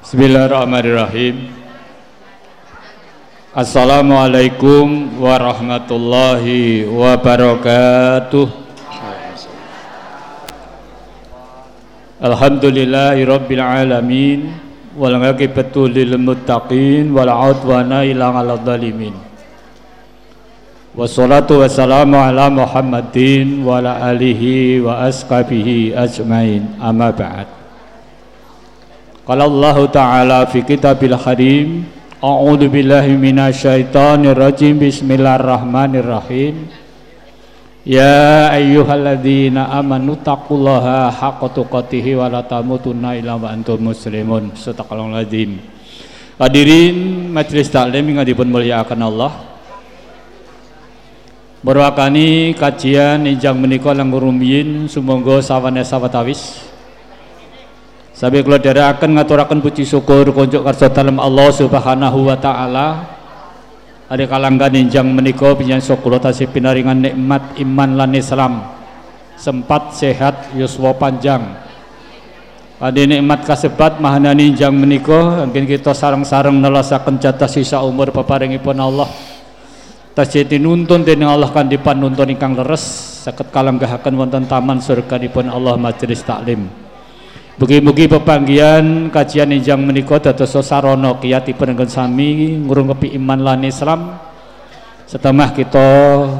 Bismillahirrahmanirrahim. Assalamualaikum warahmatullahi wabarakatuh. Alhamdulillahi rabbil alamin wal aqibatu lil muttaqin wal udwana ila 'alal zalimin. Wassalatu wassalamu ala Muhammadin wa ala alihi wa ashabihi ajmain. Amma ba'd. Qala Allah Ta'ala fi kitabil karim A'udzu billahi minasyaitonir rajim. Bismillahirrahmanirrahim. Ya ayyuhalladzina amanu taqullaha haqqa tuqatih wa la tamutunna illa wa antum muslimun. Sadaqallahul azim. Hadirin majelis taklim yang dipun muliakan Allah. Berwakani kajian injang menika lang rumiyin sumangga sawane sawetawis. Sabi kula dherekaken ngaturaken puji syukur kunjuk karsa dalem Allah Subhanahu wa taala. Ari kalanggan injang menika pinyansa kula tasih pinaringan nikmat iman lan Islam. Sempat sehat yuswa panjang. Adi nikmat kasebat mahanani injang menika anggen kita sareng-sareng nelasaken jatah sisa umur peparingipun Allah. Tasih nuntun dening Allah kan dipanuntun ingkang leres saged kalanggahaken wonten taman surganipun Allah majelis taklim. Mugi-mugi pepanggian kajian injang menika dados sarana kiyatipun ingkang sami ngrungkepi iman lan Islam. Setemah kita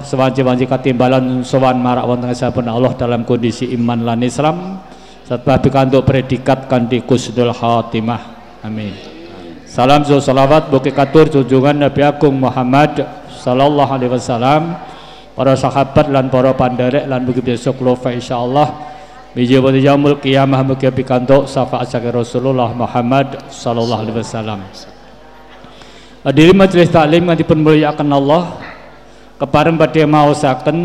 sewanci-wanci katimbalan sowan marak wonten sampun Allah dalam kondisi iman lan Islam. Setelah pikantuk predikat kanthi kusnul khatimah. Amin. Salam salawat buki katur junjungan Nabi Agung Muhammad sallallahu alaihi wasallam para sahabat lan para panderek lan mugi besok lofa insyaallah biji pada yaumul qiyamah mugi pikantuk syafaat saking Rasulullah Muhammad sallallahu alaihi wasallam. Hadirin majelis taklim yang dipun muliakan Allah kepareng badhe maosaken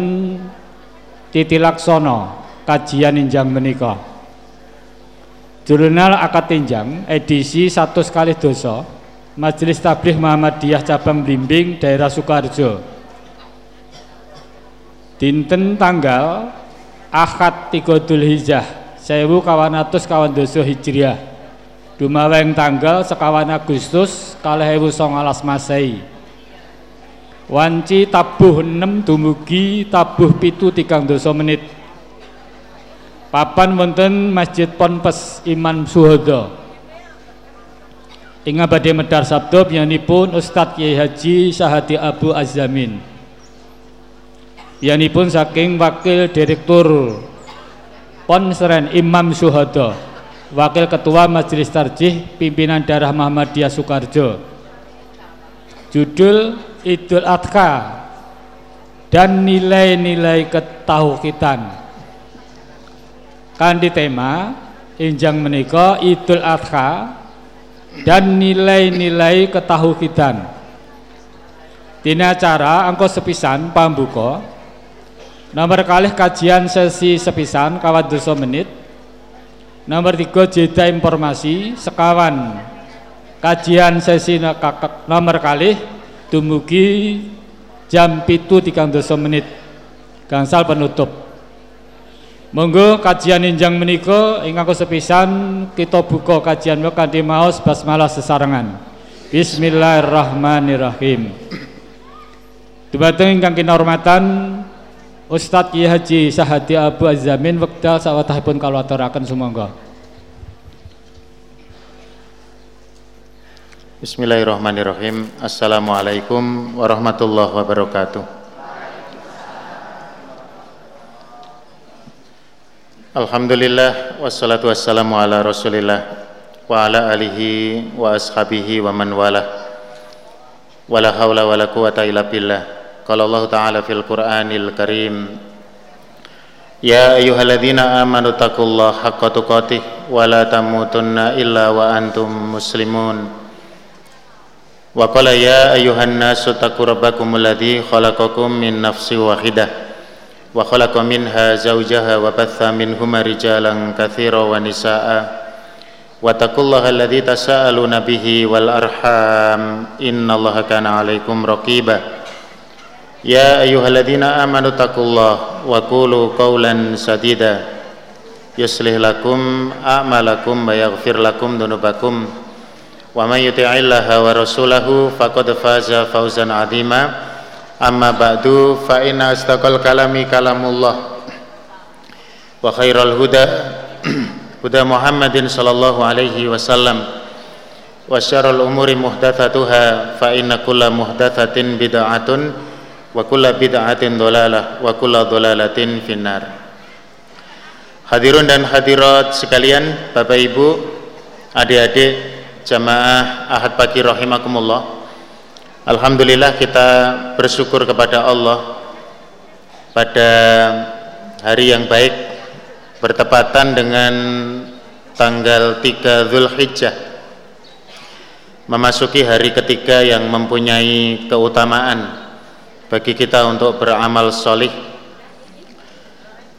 titilaksono kajian injang menika. Jurnal Akad Tinjang edisi 100 kali dosa Majelis Tabligh Muhammadiyah Cabang Blimbing Daerah Sukarjo Dinten tanggal Ahad 3 Dzulhijjah. 1400 kawan doso Hijriah. Dumaweng tanggal sekawan Agustus kalih ewu songalas Masehi. Wanci tabuh 6 dumugi tabuh pitu tigang doso menit. Papan wonten Masjid Ponpes Iman Suhodo. Ingat badhe medar sabda pun Ustadz Kiai Haji Sahati Abu Azamin pun saking Wakil Direktur Ponsren Imam Suhada Wakil Ketua Majelis Tarjih Pimpinan Darah Muhammadiyah Soekarjo Judul Idul Adha dan nilai-nilai ketauhidan. Kandi tema Injang menika Idul Adha dan nilai-nilai ketauhidan. Dina acara angko sepisan pambuka Nomor kali kajian sesi sepisan kawan dosa menit. Nomor tiga jeda informasi sekawan kajian sesi nomor kali dumugi jam pitu tiga dosa menit. Gangsal penutup. Monggo kajian injang meniko ingkang sepisan kita buka kajian kanthi maos basmalah sesarengan. Bismillahirrahmanirrahim. Dumateng ingkang kinahormatan Ustadz Kiai Haji Sahadi Abu Azamin wekdal sawatahipun kalau aturaken sumangga. Bismillahirrahmanirrahim. Assalamualaikum warahmatullahi wabarakatuh. Alhamdulillah wassalatu wassalamu ala Rasulillah wa ala alihi wa ashabihi wa man wala. Wala haula wala quwata illa billah. قال الله تعالى في القرآن الكريم يا أيها الذين آمنوا اتقوا الله حق تقاته ولا تموتن إلا وأنتم مسلمون وقال يا أيها الناس اتقوا ربكم الذي خلقكم من نفس واحدة وخلق منها زوجها وبث منهما رجالا كثيرا ونساء واتقوا الله الذي تساءلون به والأرحام إن الله كان عليكم رقيبا يا أيها الذين آمنوا اتقوا الله وقولوا قولا سديدا يصلح لكم أعمالكم ويغفر لكم ذنوبكم ومن يطع الله ورسوله فقد فاز فوزا عظيما أما بعد فإن أصدق الكلام كلام الله وخير الهدى هدى محمد صلى الله عليه وسلم وشر الأمور محدثاتها فإن كل محدثة بدعة وكل بدعة ضلالة وكل ضلالة في النار Hadirun dan hadirat sekalian, Bapak Ibu, adik-adik jamaah Ahad pagi rahimakumullah. Alhamdulillah kita bersyukur kepada Allah pada hari yang baik bertepatan dengan tanggal 3 Zulhijjah memasuki hari ketiga yang mempunyai keutamaan bagi kita untuk beramal solih.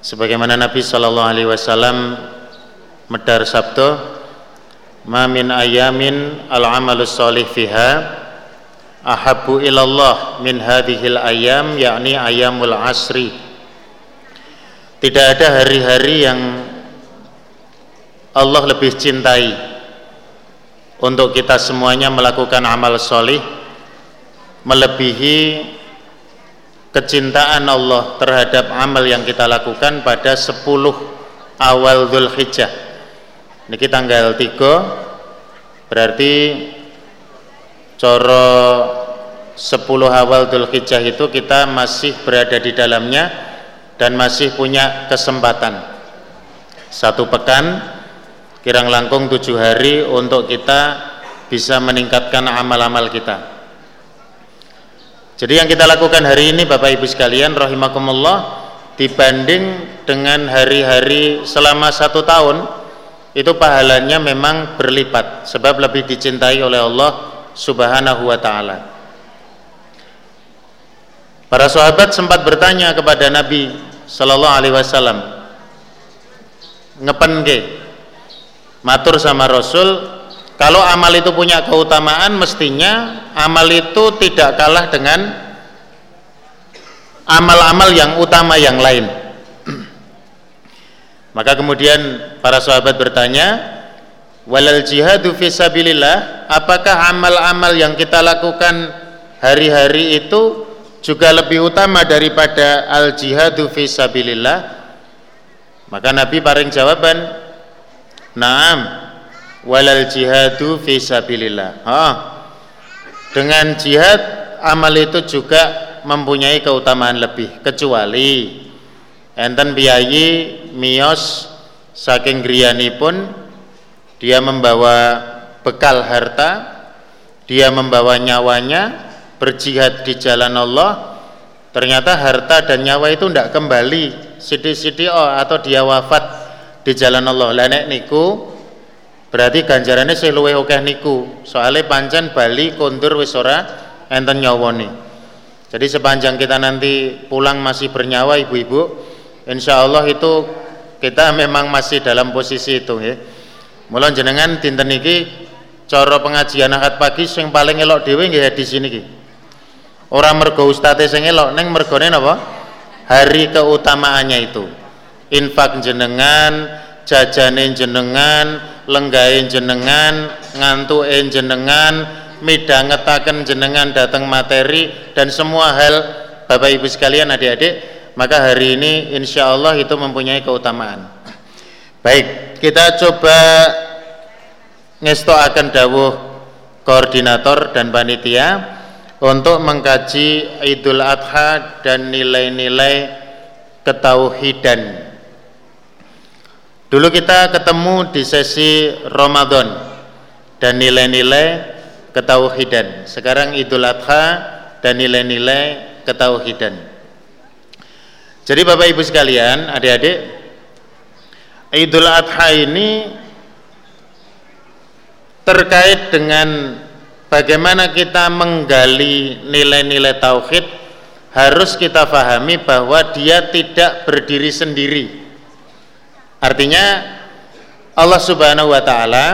Sebagaimana Nabi Shallallahu Alaihi Wasallam medar sabdo ma min ayamin al amalus solih fiha ahabbu ilallah min hadhil ayam yakni ayamul asri. Tidak ada hari-hari yang Allah lebih cintai untuk kita semuanya melakukan amal solih melebihi kecintaan Allah terhadap amal yang kita lakukan pada 10 awal Dhul Hijjah niki tanggal 3 berarti coro 10 awal Dhul Hijjah itu kita masih berada di dalamnya dan masih punya kesempatan. Satu pekan kirang langkung tujuh hari untuk kita bisa meningkatkan amal-amal kita jadi yang kita lakukan hari ini Bapak Ibu sekalian rahimakumullah dibanding dengan hari-hari selama satu tahun itu pahalanya memang berlipat sebab lebih dicintai oleh Allah Subhanahu wa taala. Para sahabat sempat bertanya kepada Nabi sallallahu alaihi wasallam, "Ngepen ke?" Matur sama Rasul, kalau amal itu punya keutamaan mestinya amal itu tidak kalah dengan amal-amal yang utama yang lain. Maka kemudian para sahabat bertanya, "Walal jihadu fi sabilillah, apakah amal-amal yang kita lakukan hari-hari itu juga lebih utama daripada al jihadu fi sabilillah?" Maka Nabi paring jawaban, "Naam, walal jihadu fi sabilillah." Oh, dengan jihad amal itu juga mempunyai keutamaan lebih kecuali enten biayi mios saking pun dia membawa bekal harta dia membawa nyawanya berjihad di jalan Allah ternyata harta dan nyawa itu tidak kembali sidi-sidi oh, atau dia wafat di jalan Allah lanek niku berarti ganjarannya saya luwe oke niku. Soalnya pancen Bali kondur wis ora enten nyawone jadi sepanjang kita nanti pulang masih bernyawa ibu-ibu insya Allah itu kita memang masih dalam posisi itu ya mulai jenengan dinten iki cara pengajian akad pagi yang paling elok dewi nggih di sini ki orang mergo ustate sing elok neng mergone napa? Hari keutamaannya itu. Infak jenengan jajane jenengan lenggahe jenengan ngantuke jenengan midhangetaken jenengan datang materi dan semua hal Bapak Ibu sekalian adik-adik maka hari ini insya Allah itu mempunyai keutamaan. Baik kita coba ngesto akan dawuh koordinator dan panitia untuk mengkaji Idul Adha dan nilai-nilai ketauhidan dulu kita ketemu di sesi Ramadan dan nilai-nilai ketauhidan sekarang Idul Adha dan nilai-nilai ketauhidan jadi Bapak Ibu sekalian, adik-adik, Idul Adha ini terkait dengan bagaimana kita menggali nilai-nilai tauhid harus kita pahami bahwa dia tidak berdiri sendiri. Artinya Allah Subhanahu wa taala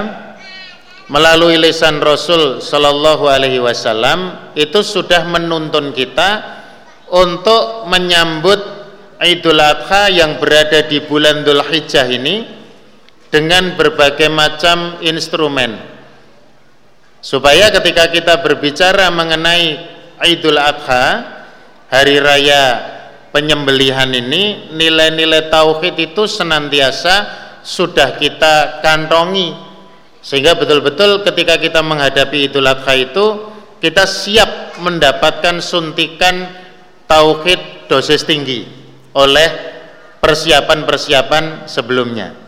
melalui lisan Rasul sallallahu alaihi wasallam itu sudah menuntun kita untuk menyambut Idul Adha yang berada di bulan Dhul Hijjah ini dengan berbagai macam instrumen. Supaya ketika kita berbicara mengenai Idul Adha hari raya penyembelihan ini nilai-nilai tauhid itu senantiasa sudah kita kantongi sehingga betul-betul ketika kita menghadapi Idul Adha itu kita siap mendapatkan suntikan tauhid dosis tinggi oleh persiapan-persiapan sebelumnya.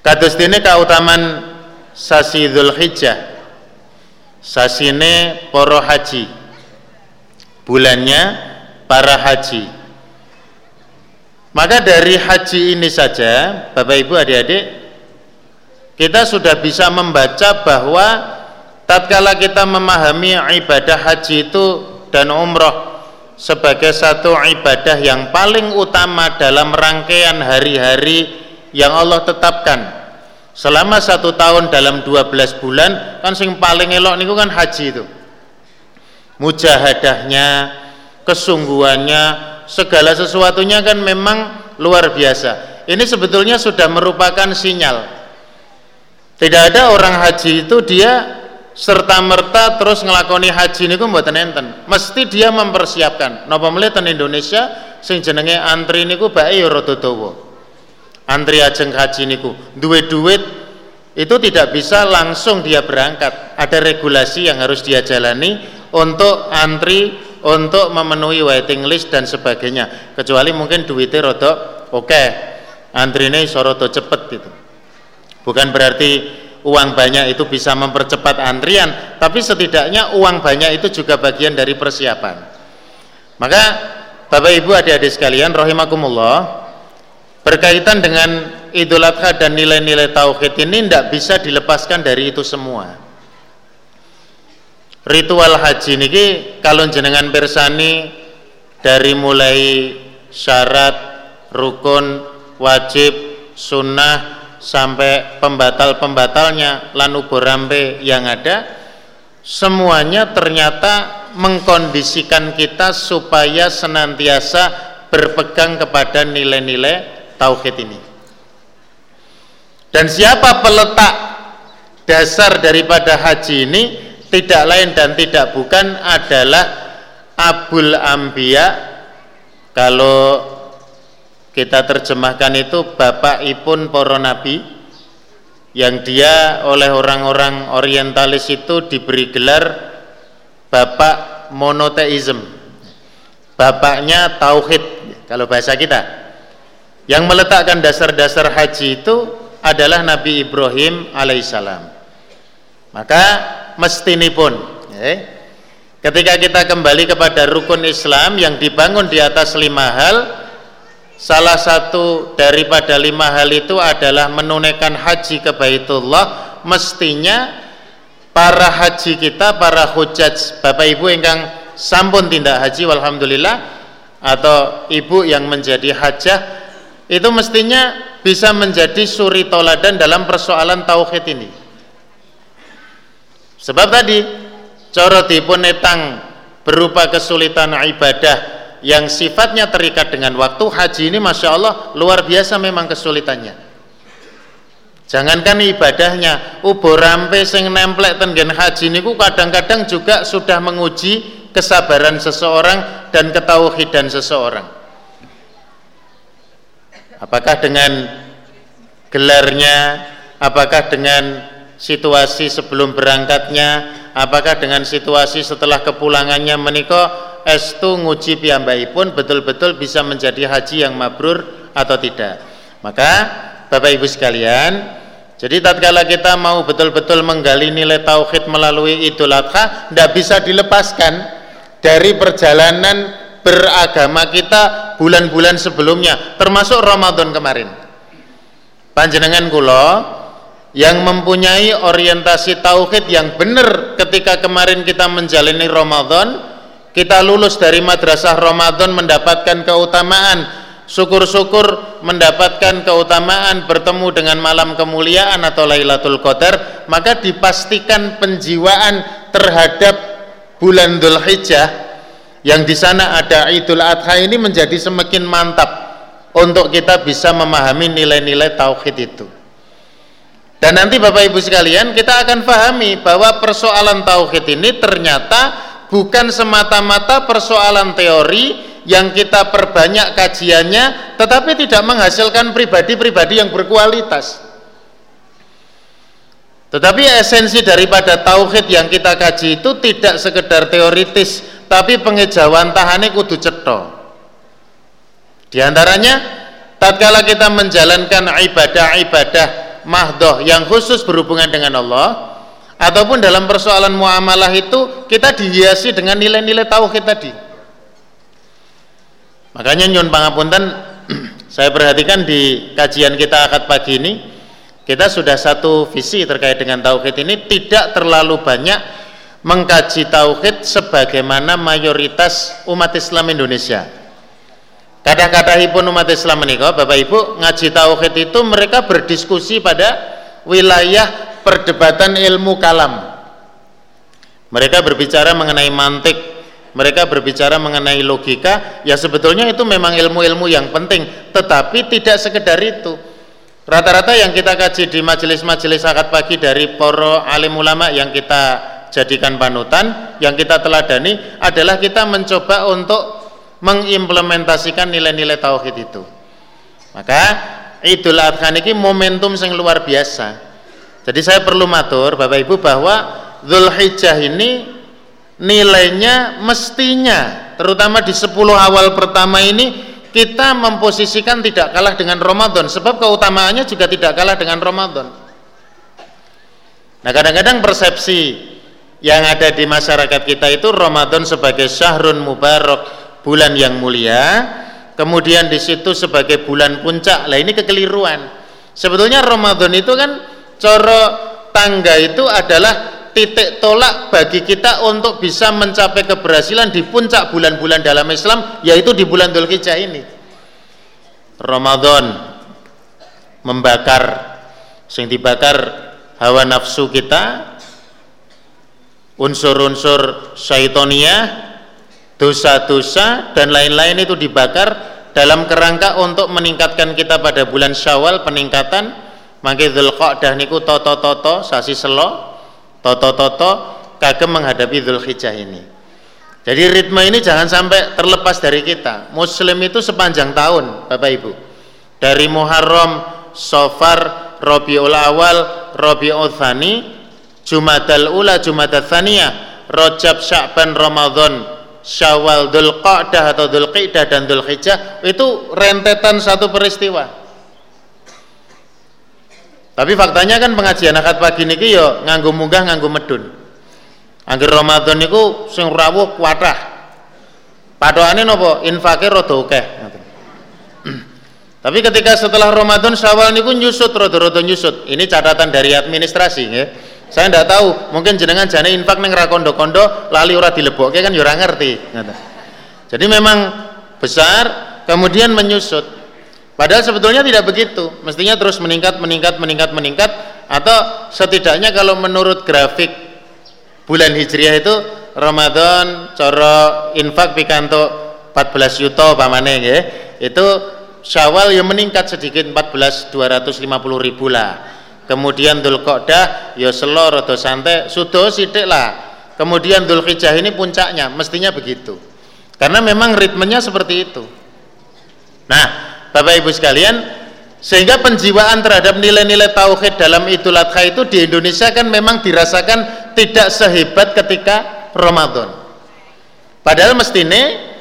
Kados dene kautaman sasi Dzulhijjah. Sasine para haji. Bulannya para haji. Maka dari haji ini saja, Bapak Ibu adik-adik, kita sudah bisa membaca bahwa tatkala kita memahami ibadah haji itu dan umroh sebagai satu ibadah yang paling utama dalam rangkaian hari-hari yang Allah tetapkan selama satu tahun dalam 12 bulan kan sing paling elok niku kan haji itu mujahadahnya kesungguhannya segala sesuatunya kan memang luar biasa. Ini sebetulnya sudah merupakan sinyal. Tidak ada orang haji itu dia serta merta terus ngelakoni haji niku mboten enten. Mesti dia mempersiapkan. Napa melihat Indonesia sing jenenge antri niku bae ya antri ajeng haji niku. Duit duit itu tidak bisa langsung dia berangkat. Ada regulasi yang harus dia jalani untuk antri untuk memenuhi waiting list dan sebagainya. Kecuali mungkin duitnya rodok oke okay. antrine soroto cepet itu bukan berarti uang banyak itu bisa mempercepat antrian tapi setidaknya uang banyak itu juga bagian dari persiapan. Maka Bapak Ibu adik-adik sekalian rahimakumullah berkaitan dengan Idul Adha dan nilai-nilai tauhid ini tidak bisa dilepaskan dari itu semua ritual haji ini kalau jenengan bersani dari mulai syarat rukun wajib sunnah sampai pembatal-pembatalnya lanu borambe yang ada semuanya ternyata mengkondisikan kita supaya senantiasa berpegang kepada nilai-nilai tauhid ini. Dan siapa peletak dasar daripada haji ini tidak lain dan tidak bukan adalah Abul Ambia kalau kita terjemahkan itu bapak ipun para nabi yang dia oleh orang-orang orientalis itu diberi gelar bapak monoteism. Bapaknya tauhid kalau bahasa kita. Yang meletakkan dasar-dasar haji itu adalah Nabi Ibrahim alaihissalam. Maka mesti pun, ya, ketika kita kembali kepada rukun Islam yang dibangun di atas lima hal, salah satu daripada lima hal itu adalah menunaikan haji ke Baitullah, mestinya para haji kita, para hujaj, Bapak Ibu yang sampun tindak haji, walhamdulillah, atau ibu yang menjadi hajah itu mestinya bisa menjadi suri toladan dalam persoalan tauhid ini sebab tadi coro dipun etang berupa kesulitan ibadah yang sifatnya terikat dengan waktu haji ini Masya Allah luar biasa memang kesulitannya. Jangankan ibadahnya ubo rampe sing nemplek tenggen haji ini kadang-kadang juga sudah menguji kesabaran seseorang dan ketauhidan seseorang. Apakah dengan gelarnya apakah dengan situasi sebelum berangkatnya apakah dengan situasi setelah kepulangannya menikah estu nguji pun betul-betul bisa menjadi haji yang mabrur atau tidak? Maka Bapak Ibu sekalian jadi tatkala kita mau betul-betul menggali nilai tauhid melalui Idul Adha tidak bisa dilepaskan dari perjalanan beragama kita bulan-bulan sebelumnya termasuk Ramadan kemarin. Panjenengan kula yang mempunyai orientasi tauhid yang benar ketika kemarin kita menjalani Ramadan kita lulus dari madrasah Ramadan mendapatkan keutamaan syukur-syukur mendapatkan keutamaan bertemu dengan malam kemuliaan atau Lailatul Qadar maka dipastikan penjiwaan terhadap bulan Dhul Hijjah yang di sana ada Idul Adha ini menjadi semakin mantap untuk kita bisa memahami nilai-nilai tauhid itu. Dan nanti Bapak Ibu sekalian kita akan pahami bahwa persoalan tauhid ini ternyata bukan semata-mata persoalan teori yang kita perbanyak kajiannya tetapi tidak menghasilkan pribadi-pribadi yang berkualitas. Tetapi esensi daripada tauhid yang kita kaji itu tidak sekedar teoritis tapi pengejauhan tahane kudu cetha. Di antaranya tatkala kita menjalankan ibadah-ibadah mahdoh yang khusus berhubungan dengan Allah ataupun dalam persoalan muamalah itu kita dihiasi dengan nilai-nilai tauhid tadi Makanya nyun pangapunten saya perhatikan di kajian kita akad pagi ini kita sudah satu visi terkait dengan tauhid ini tidak terlalu banyak mengkaji tauhid sebagaimana mayoritas umat Islam Indonesia. Kata-kata pun umat Islam kok Bapak Ibu ngaji tauhid itu mereka berdiskusi pada wilayah perdebatan ilmu kalam. Mereka berbicara mengenai mantik, mereka berbicara mengenai logika ya sebetulnya itu memang ilmu-ilmu yang penting tetapi tidak sekedar itu rata-rata yang kita kaji di majelis-majelis akad pagi dari poro alim ulama yang kita jadikan panutan yang kita teladani adalah kita mencoba untuk mengimplementasikan nilai-nilai tauhid itu. Maka Idul Adha ini momentum yang luar biasa. Jadi saya perlu matur Bapak Ibu bahwa Zulhijjah ini nilainya mestinya terutama di 10 awal pertama ini kita memposisikan tidak kalah dengan Ramadan. Sebab keutamaannya juga tidak kalah dengan Ramadan. Nah kadang-kadang persepsi yang ada di masyarakat kita itu Ramadan sebagai syahrun mubarak bulan yang mulia kemudian di situ sebagai bulan puncak. Lah ini kekeliruan. Sebetulnya Ramadan itu kan coro tangga itu adalah titik tolak bagi kita untuk bisa mencapai keberhasilan di puncak bulan-bulan dalam Islam yaitu di bulan Dhul Hijjah ini. Ramadan membakar sing dibakar hawa nafsu kita unsur-unsur syaitonia dosa-dosa dan lain-lain itu dibakar dalam kerangka untuk meningkatkan kita pada bulan syawal peningkatan. Maka Dzulqa'dah niku toto-toto sasi selo toto-toto kagem menghadapi Zulhijjah ini. Jadi ritme ini jangan sampai terlepas dari kita. Muslim itu sepanjang tahun Bapak Ibu. Dari Muharram Sofar Rabiul Awal Rabiul Thani Jumadal Ula Jumadal Thaniyah Rojab Sya'ban Ramadan Syawal Dhul Qa'dah atau Dhul Qidah dan Dhul Hijjah itu rentetan satu peristiwa tapi faktanya kan pengajian akad pagi niki yo nganggo munggah nganggo medun. Angger Ramadan niku sing rawuh kuatah. Padhoane napa? Infake rada akeh. Tapi ketika setelah Ramadan Syawal niku nyusut rada-rada nyusut. Ini catatan dari administrasi nggih. Saya tidak tahu, mungkin jenengan jane infak ning ra kondo-kondo lali ora dilebokke kan yo ora ngerti. Jadi memang besar kemudian menyusut. Padahal sebetulnya tidak begitu. Mestinya terus meningkat, meningkat, meningkat, meningkat atau setidaknya kalau menurut grafik bulan Hijriah itu Ramadan coro infak pikanto 14 yuto pamane ya. Itu Syawal yang meningkat sedikit 14 250 ribu lah. Kemudian Dhul Qodah ya selo rada santai, sudo sithik lah. Kemudian Dhul Hijjah ini puncaknya, mestinya begitu. Karena memang ritmenya seperti itu. Nah, Bapak Ibu sekalian, sehingga penjiwaan terhadap nilai-nilai tauhid dalam Idul Adha itu di Indonesia kan memang dirasakan tidak sehebat ketika Ramadan. Padahal mestinya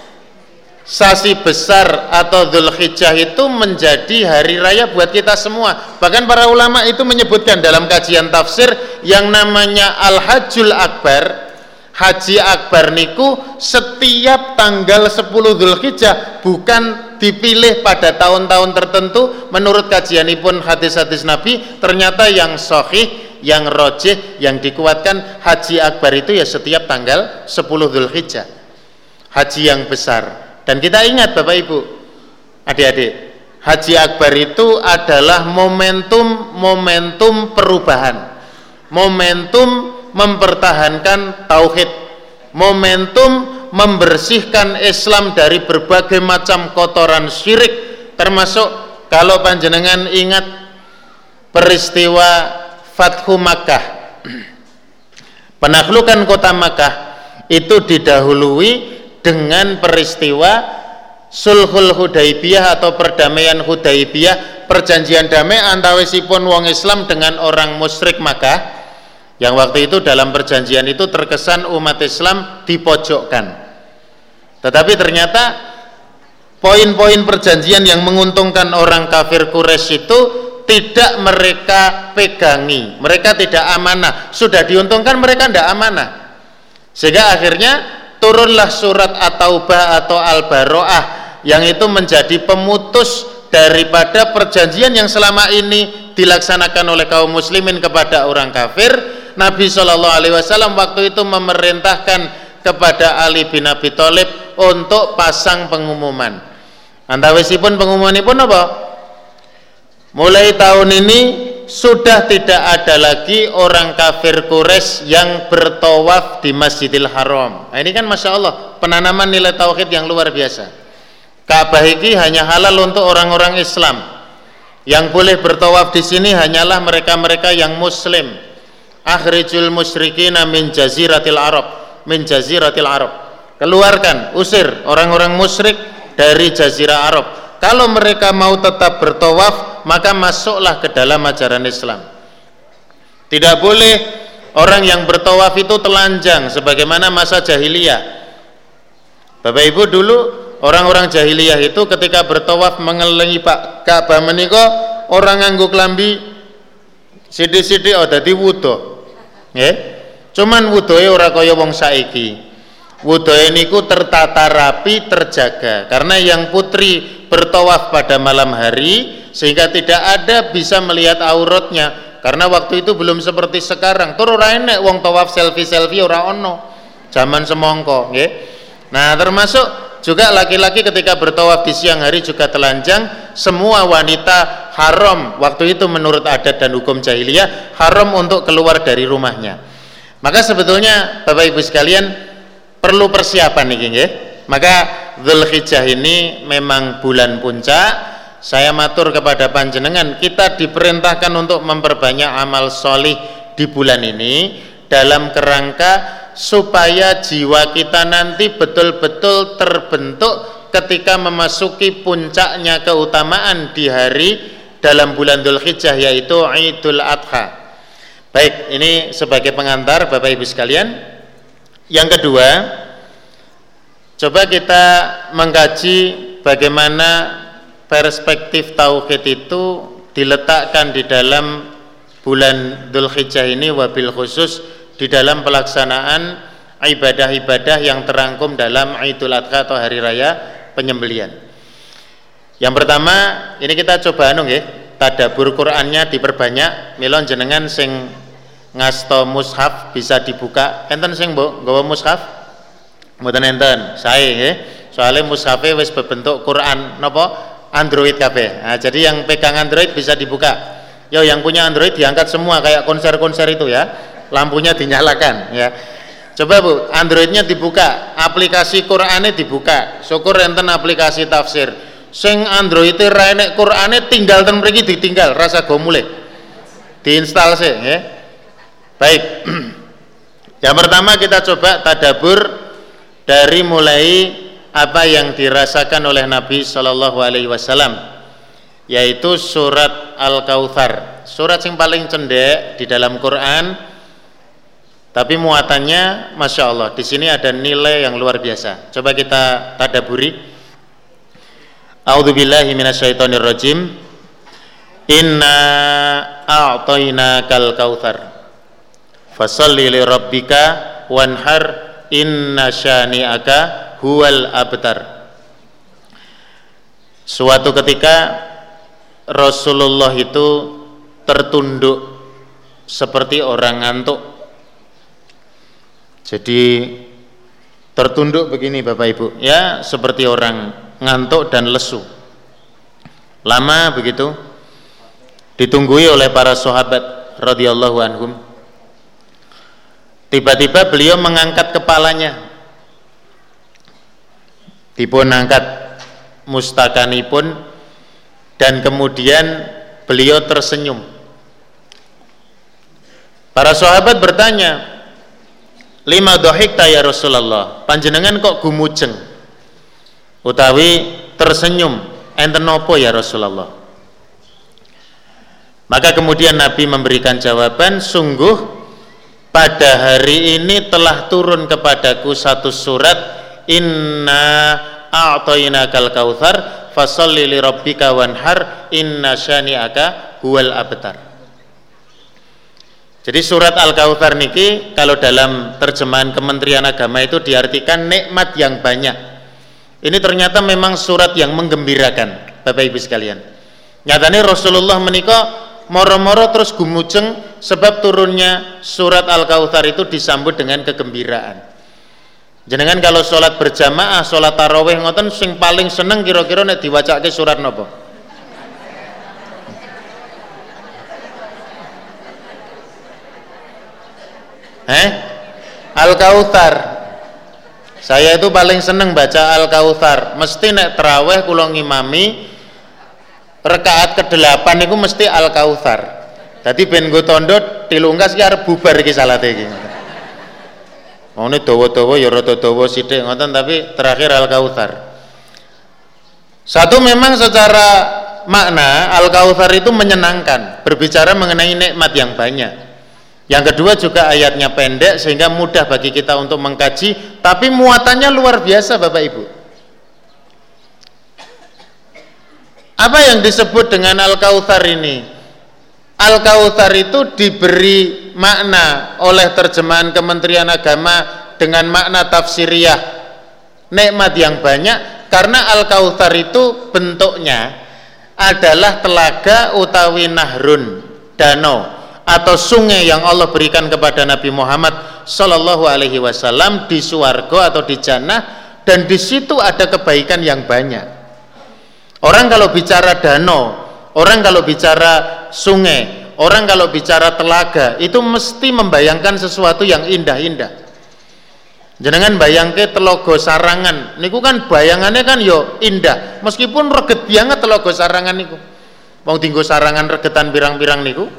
sasi besar atau Dhul Hijjah itu menjadi hari raya buat kita semua. Bahkan para ulama itu menyebutkan dalam kajian tafsir yang namanya Al-Hajjul Akbar, Haji Akbar niku setiap tanggal 10 Hijjah bukan dipilih pada tahun-tahun tertentu. Menurut kajian pun hadis-hadis Nabi ternyata yang sahih yang rojih yang dikuatkan haji akbar itu ya setiap tanggal 10 Hijjah haji yang besar dan kita ingat Bapak Ibu adik-adik haji akbar itu adalah momentum momentum perubahan. Momentum mempertahankan tauhid. Momentum membersihkan Islam dari berbagai macam kotoran syirik. Termasuk kalau panjenengan ingat peristiwa Fathu Makkah. Penaklukan kota Makkah itu didahului dengan peristiwa Sulhul Hudaibiyah atau perdamaian Hudaibiyah, perjanjian damai antawisipun wong Islam dengan orang musyrik Makkah yang waktu itu dalam perjanjian itu terkesan umat Islam dipojokkan. Tetapi ternyata poin-poin perjanjian yang menguntungkan orang kafir Quraisy itu tidak mereka pegangi, mereka tidak amanah. Sudah diuntungkan mereka tidak amanah. Sehingga akhirnya turunlah surat At-Taubah atau Al-Baroah yang itu menjadi pemutus daripada perjanjian yang selama ini dilaksanakan oleh kaum muslimin kepada orang kafir. Nabi Shallallahu Alaihi Wasallam waktu itu memerintahkan kepada Ali bin Abi Thalib untuk pasang pengumuman. Antawisipun pengumuman pun apa? Mulai tahun ini sudah tidak ada lagi orang kafir Quraisy yang bertawaf di Masjidil Haram. Nah, ini kan masya Allah penanaman nilai tauhid yang luar biasa. Ka'bah ini hanya halal untuk orang-orang Islam. Yang boleh bertawaf di sini hanyalah mereka-mereka yang Muslim. Akhrijul musyrikina min jaziratil Arab, min jaziratil Arab. Keluarkan, usir orang-orang musyrik dari jazirah Arab. Kalau mereka mau tetap bertawaf maka masuklah ke dalam ajaran Islam. Tidak boleh orang yang bertawaf itu telanjang sebagaimana masa jahiliyah. Bapak Ibu dulu orang-orang jahiliyah itu ketika bertawaf mengelilingi Pak Ka'bah menika orang nganggo klambi sithik-sithik oh dadi wudu. Nggih. Cuman wuduhe ora kaya wong saiki wuduhe niku tertata rapi terjaga. Karena yang putri bertawaf pada malam hari sehingga tidak ada bisa melihat auratnya. Karena waktu itu belum seperti sekarang. Tur ora enek wong tawaf selfie-selfie ora ono. Zaman semongko nggih. Nah termasuk juga laki-laki ketika bertawaf di siang hari juga telanjang semua wanita haram. Waktu itu menurut adat dan hukum jahiliyah haram untuk keluar dari rumahnya. Maka sebetulnya Bapak Ibu sekalian perlu persiapan nih nggih. Maka Zulhijjah ini memang bulan puncak. Saya matur kepada panjenengan kita diperintahkan untuk memperbanyak amal solih di bulan ini dalam kerangka supaya jiwa kita nanti betul-betul terbentuk ketika memasuki puncaknya keutamaan di hari dalam bulan Dhul Hijjah yaitu Idul Adha. Baik ini sebagai pengantar Bapak Ibu sekalian yang kedua coba kita mengkaji bagaimana perspektif tauhid itu diletakkan di dalam bulan Dhul Hijjah ini wabil khusus di dalam pelaksanaan ibadah-ibadah yang terangkum dalam Idul Adha atau hari raya penyembelian. Yang pertama, ini kita coba anu nggih, tadabur Qur'annya diperbanyak, milon jenengan sing ngasto mushaf bisa dibuka. Enten sing Mbok nggawa mushaf? Mboten enten, sae nggih. Soalnya mushafe wis berbentuk Quran napa? Android kabeh. Nah, jadi yang pegang Android bisa dibuka. Yo yang punya Android diangkat semua kayak konser-konser itu ya. Lampunya dinyalakan ya. Coba Bu, Androidnya dibuka, aplikasi Qur'ane dibuka. Syukur enten aplikasi tafsir. Sing Android itu enek Qur'ane tinggal ten mriki ditinggal, rasa go mulai. Diinstal sih ya. Baik. Yang pertama kita coba tadabur dari mulai apa yang dirasakan oleh Nabi Shallallahu Alaihi Wasallam yaitu surat Al Kautsar surat yang paling cendek di dalam Quran tapi muatannya masya Allah di sini ada nilai yang luar biasa. Coba kita tadaburi. A'udzubillahi minasyaitonirrajim. Inna a'tayna kal kautsar fasalli li rabbika wanhar inna syani'aka huwal abtar. Suatu ketika Rasulullah itu tertunduk seperti orang ngantuk. Jadi tertunduk begini Bapak Ibu ya seperti orang ngantuk dan lesu. Lama begitu ditunggui oleh para sahabat radhiyallahu anhum tiba-tiba beliau mengangkat kepalanya. Dipun angkat mustakanipun dan kemudian beliau tersenyum. Para sahabat bertanya, lima dohik ya Rasulullah? Panjenengan kok gumujeng? Utawi tersenyum enten nopo ya Rasulullah? Maka kemudian Nabi memberikan jawaban sungguh pada hari ini telah turun kepadaku satu surat inna a'tainakal kautsar fasalli li rabbika wanhar inna syani'aka huwal abtar jadi surat Al-Kautsar niki kalau dalam terjemahan Kementerian Agama itu diartikan nikmat yang banyak. Ini ternyata memang surat yang menggembirakan, Bapak Ibu sekalian. Nyatanya Rasulullah menikah moro-moro terus gumujeng sebab turunnya surat Al-Kautsar itu disambut dengan kegembiraan. Jenengan kalau sholat berjamaah, sholat taraweh ngoten sing paling seneng kira-kira nek diwacake surat nopo? Eh? Al-Kautsar. Saya itu paling seneng baca Al-Kautsar. Mesti nek terawih kula ngimami rekaat ke-8 niku mesti Al-Kautsar. Dadi ben nggo tondo tilungkas ki arep bubar iki iki. Mau ini dawa-dawa ya rada dawa ngoten tapi terakhir Al-Kautsar. Satu memang secara makna Al-Kautsar itu menyenangkan, berbicara mengenai nikmat yang banyak. Yang kedua juga ayatnya pendek sehingga mudah bagi kita untuk mengkaji, tapi muatannya luar biasa Bapak Ibu. Apa yang disebut dengan Al-Kautsar ini? Al-Kautsar itu diberi makna oleh terjemahan Kementerian Agama dengan makna tafsiriyah nikmat yang banyak karena Al-Kautsar itu bentuknya adalah telaga utawi nahrun danau atau sungai yang Allah berikan kepada Nabi Muhammad Sallallahu Alaihi Wasallam di suargo atau di jannah dan di situ ada kebaikan yang banyak. Orang kalau bicara danau, orang kalau bicara sungai, orang kalau bicara telaga itu mesti membayangkan sesuatu yang indah-indah. Jenengan bayangke telogo sarangan, niku kan bayangannya kan yo indah, meskipun reget banget telogo sarangan niku. Wong tinggo sarangan regetan pirang-pirang niku,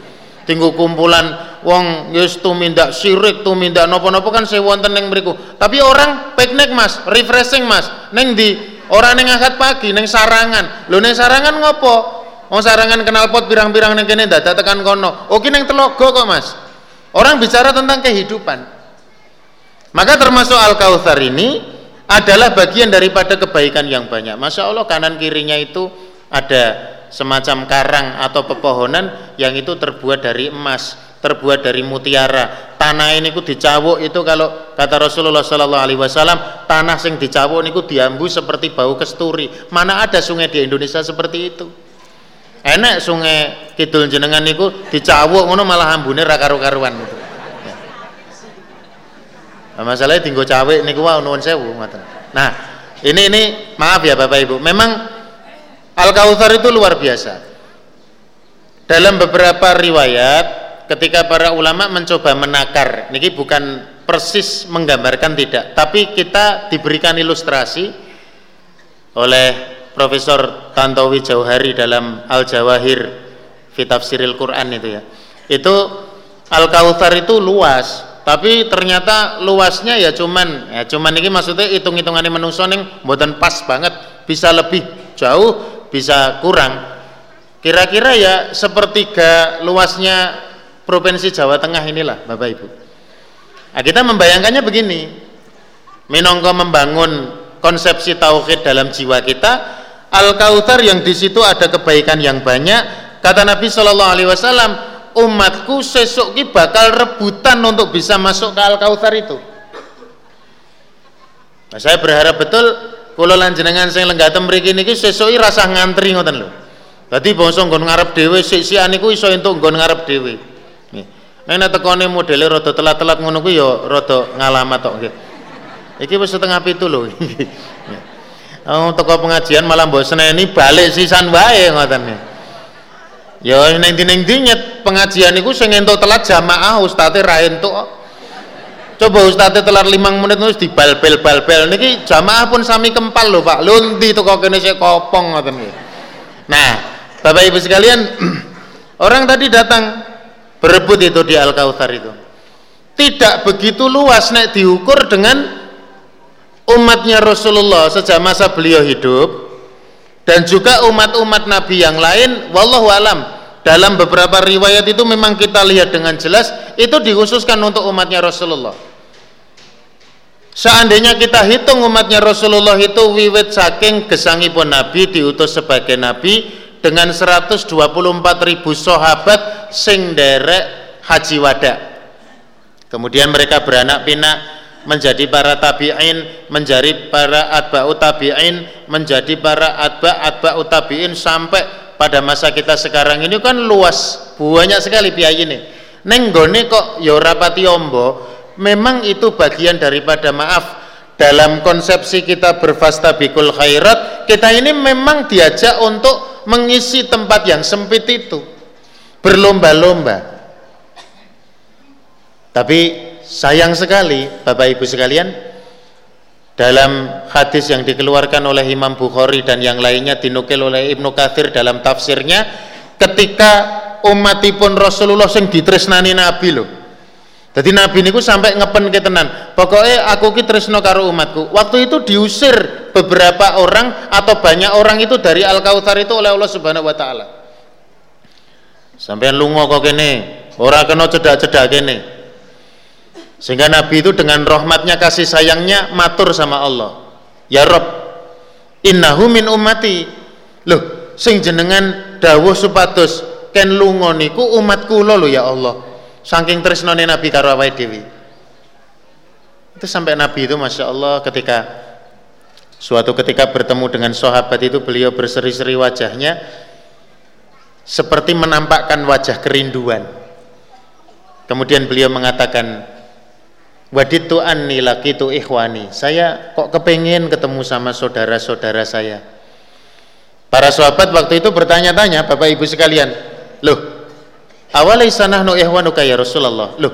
tinggu kumpulan wong yes tumindak sirik tumindak nopo-nopo kan saya wonten neng beriku tapi orang piknik mas refreshing mas neng di orang neng angkat pagi neng sarangan. Lo neng sarangan ngopo? Wong sarangan kenal pot birang-birang neng kene dada tekan kono. Oke neng telogo kok mas? Orang bicara tentang kehidupan. Maka termasuk al kautsar ini adalah bagian daripada kebaikan yang banyak. Masya Allah kanan kirinya itu ada semacam karang atau pepohonan yang itu terbuat dari emas, terbuat dari mutiara. Tanah ini ku dicawuk itu kalau kata Rasulullah Sallallahu Alaihi Wasallam tanah sing dicawuk ini ku diambu seperti bau kesturi. Mana ada sungai di Indonesia seperti itu? Enak sungai kidul jenengan niku dicawuk ngono malah ambune ra karu-karuan gitu. Nah, masalahnya tinggal cawe niku wae nuwun sewu Nah, ini ini maaf ya Bapak Ibu. Memang Al-Kautsar itu luar biasa. Dalam beberapa riwayat ketika para ulama mencoba menakar, ini bukan persis menggambarkan tidak, tapi kita diberikan ilustrasi oleh Profesor Tantowi Jauhari dalam Al-Jawahir fi Tafsiril Quran itu ya. Itu Al-Kautsar itu luas, tapi ternyata luasnya ya cuman ya cuman ini maksudnya hitung-hitungannya menungso ning mboten pas banget, bisa lebih jauh bisa kurang kira-kira ya sepertiga luasnya provinsi Jawa Tengah inilah Bapak Ibu. Nah, kita membayangkannya begini. Minongko membangun konsepsi tauhid dalam jiwa kita al kautsar yang di situ ada kebaikan yang banyak. Kata Nabi Shallallahu Alaihi Wasallam umatku sesuk ki bakal rebutan untuk bisa masuk ke al kautsar itu. Nah, saya berharap betul kula lan jenengan sing lenggatem mriki niki sesuk rasah ngantri ngoten lho. Dadi bangsa nggon ngarep dhewe sik-sikan niku iso entuk nggon ngarep nek tekone modele rada telat-telat ngono kuwi ya rada ngalamat tok nggih. Iki wis setengah pitu lho. Oh, toko pengajian malah mbok seneni balik sisan wae ngoten ya. Ning ndi-ndi nyet pengajian niku sing entuk telat jamaah ustate ra entuk coba ustadz telat limang menit terus dibal-bel bal-bel niki jamaah pun sami kempal loh pak. Lunti tuh kok kene saya kopong ngoten nah bapak ibu sekalian orang tadi datang berebut itu di Al Kautsar itu. Tidak begitu luas nek diukur dengan umatnya Rasulullah sejak masa beliau hidup dan juga umat-umat Nabi yang lain wallahu alam. Dalam beberapa riwayat itu memang kita lihat dengan jelas itu dikhususkan untuk umatnya Rasulullah. Seandainya kita hitung umatnya Rasulullah itu wiwit saking gesangipun Nabi diutus sebagai Nabi dengan 124 ribu sahabat sing derek haji wada kemudian mereka beranak pinak menjadi para tabi'in, menjadi para atba'u tabi'in, menjadi para atba' atba'u tabi'in sampai pada masa kita sekarang ini kan luas, banyak sekali biaya ini. Neng kok ya rapati ombo, memang itu bagian daripada maaf. Dalam konsepsi kita berfastabikul khairat, kita ini memang diajak untuk mengisi tempat yang sempit itu. Berlomba-lomba. Tapi sayang sekali Bapak Ibu sekalian dalam hadis yang dikeluarkan oleh Imam Bukhari dan yang lainnya dinukil oleh Ibnu Katsir dalam tafsirnya ketika umatipun Rasulullah sing ditresnani Nabi loh jadi Nabi niku sampai ngepen ke tenan pokoknya aku ki tresno karo umatku waktu itu diusir beberapa orang atau banyak orang itu dari Al Kautsar itu oleh Allah Subhanahu wa taala sampai lungo kok kene ora kena cedak-cedak kene sehingga Nabi itu dengan rahmatnya kasih sayangnya matur sama Allah. Ya Rob, innahu min ummati. Loh, sing jenengan dawuh supados ken lunga niku umat kula lho ya Allah. Saking tresnane Nabi karo awake dhewe. Itu sampai Nabi itu Masya Allah ketika suatu ketika bertemu dengan sahabat itu beliau berseri-seri wajahnya seperti menampakkan wajah kerinduan. Kemudian beliau mengatakan, Waditu anni lakitu ikhwani. Saya kok kepengen ketemu sama saudara-saudara saya. Para sahabat waktu itu bertanya-tanya, Bapak Ibu sekalian, loh, awalai nahnu ihwanuka ya Rasulullah. Loh,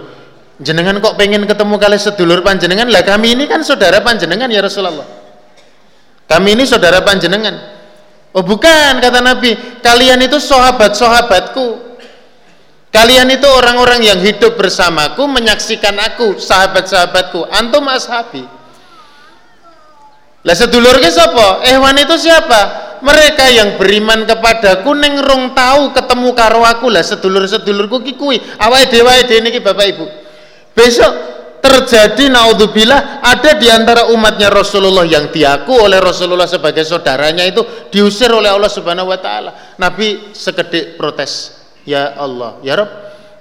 jenengan kok pengen ketemu kali sedulur panjenengan? Lah kami ini kan saudara panjenengan ya Rasulullah. Kami ini saudara panjenengan. Oh bukan kata Nabi, kalian itu sahabat-sahabatku. Kalian itu orang-orang yang hidup bersamaku, menyaksikan aku, sahabat-sahabatku. Antum ashabi. Lah sedulur ke siapa? Ehwan itu siapa? Mereka yang beriman kepadaku neng rong tahu ketemu karo aku lah sedulur-sedulurku ki kuwi. Awake dhewe dhewe niki Bapak Ibu. Besok terjadi naudzubillah ada di antara umatnya Rasulullah yang diaku oleh Rasulullah sebagai saudaranya itu diusir oleh Allah Subhanahu wa taala. Nabi sekedik protes ya Allah ya Rob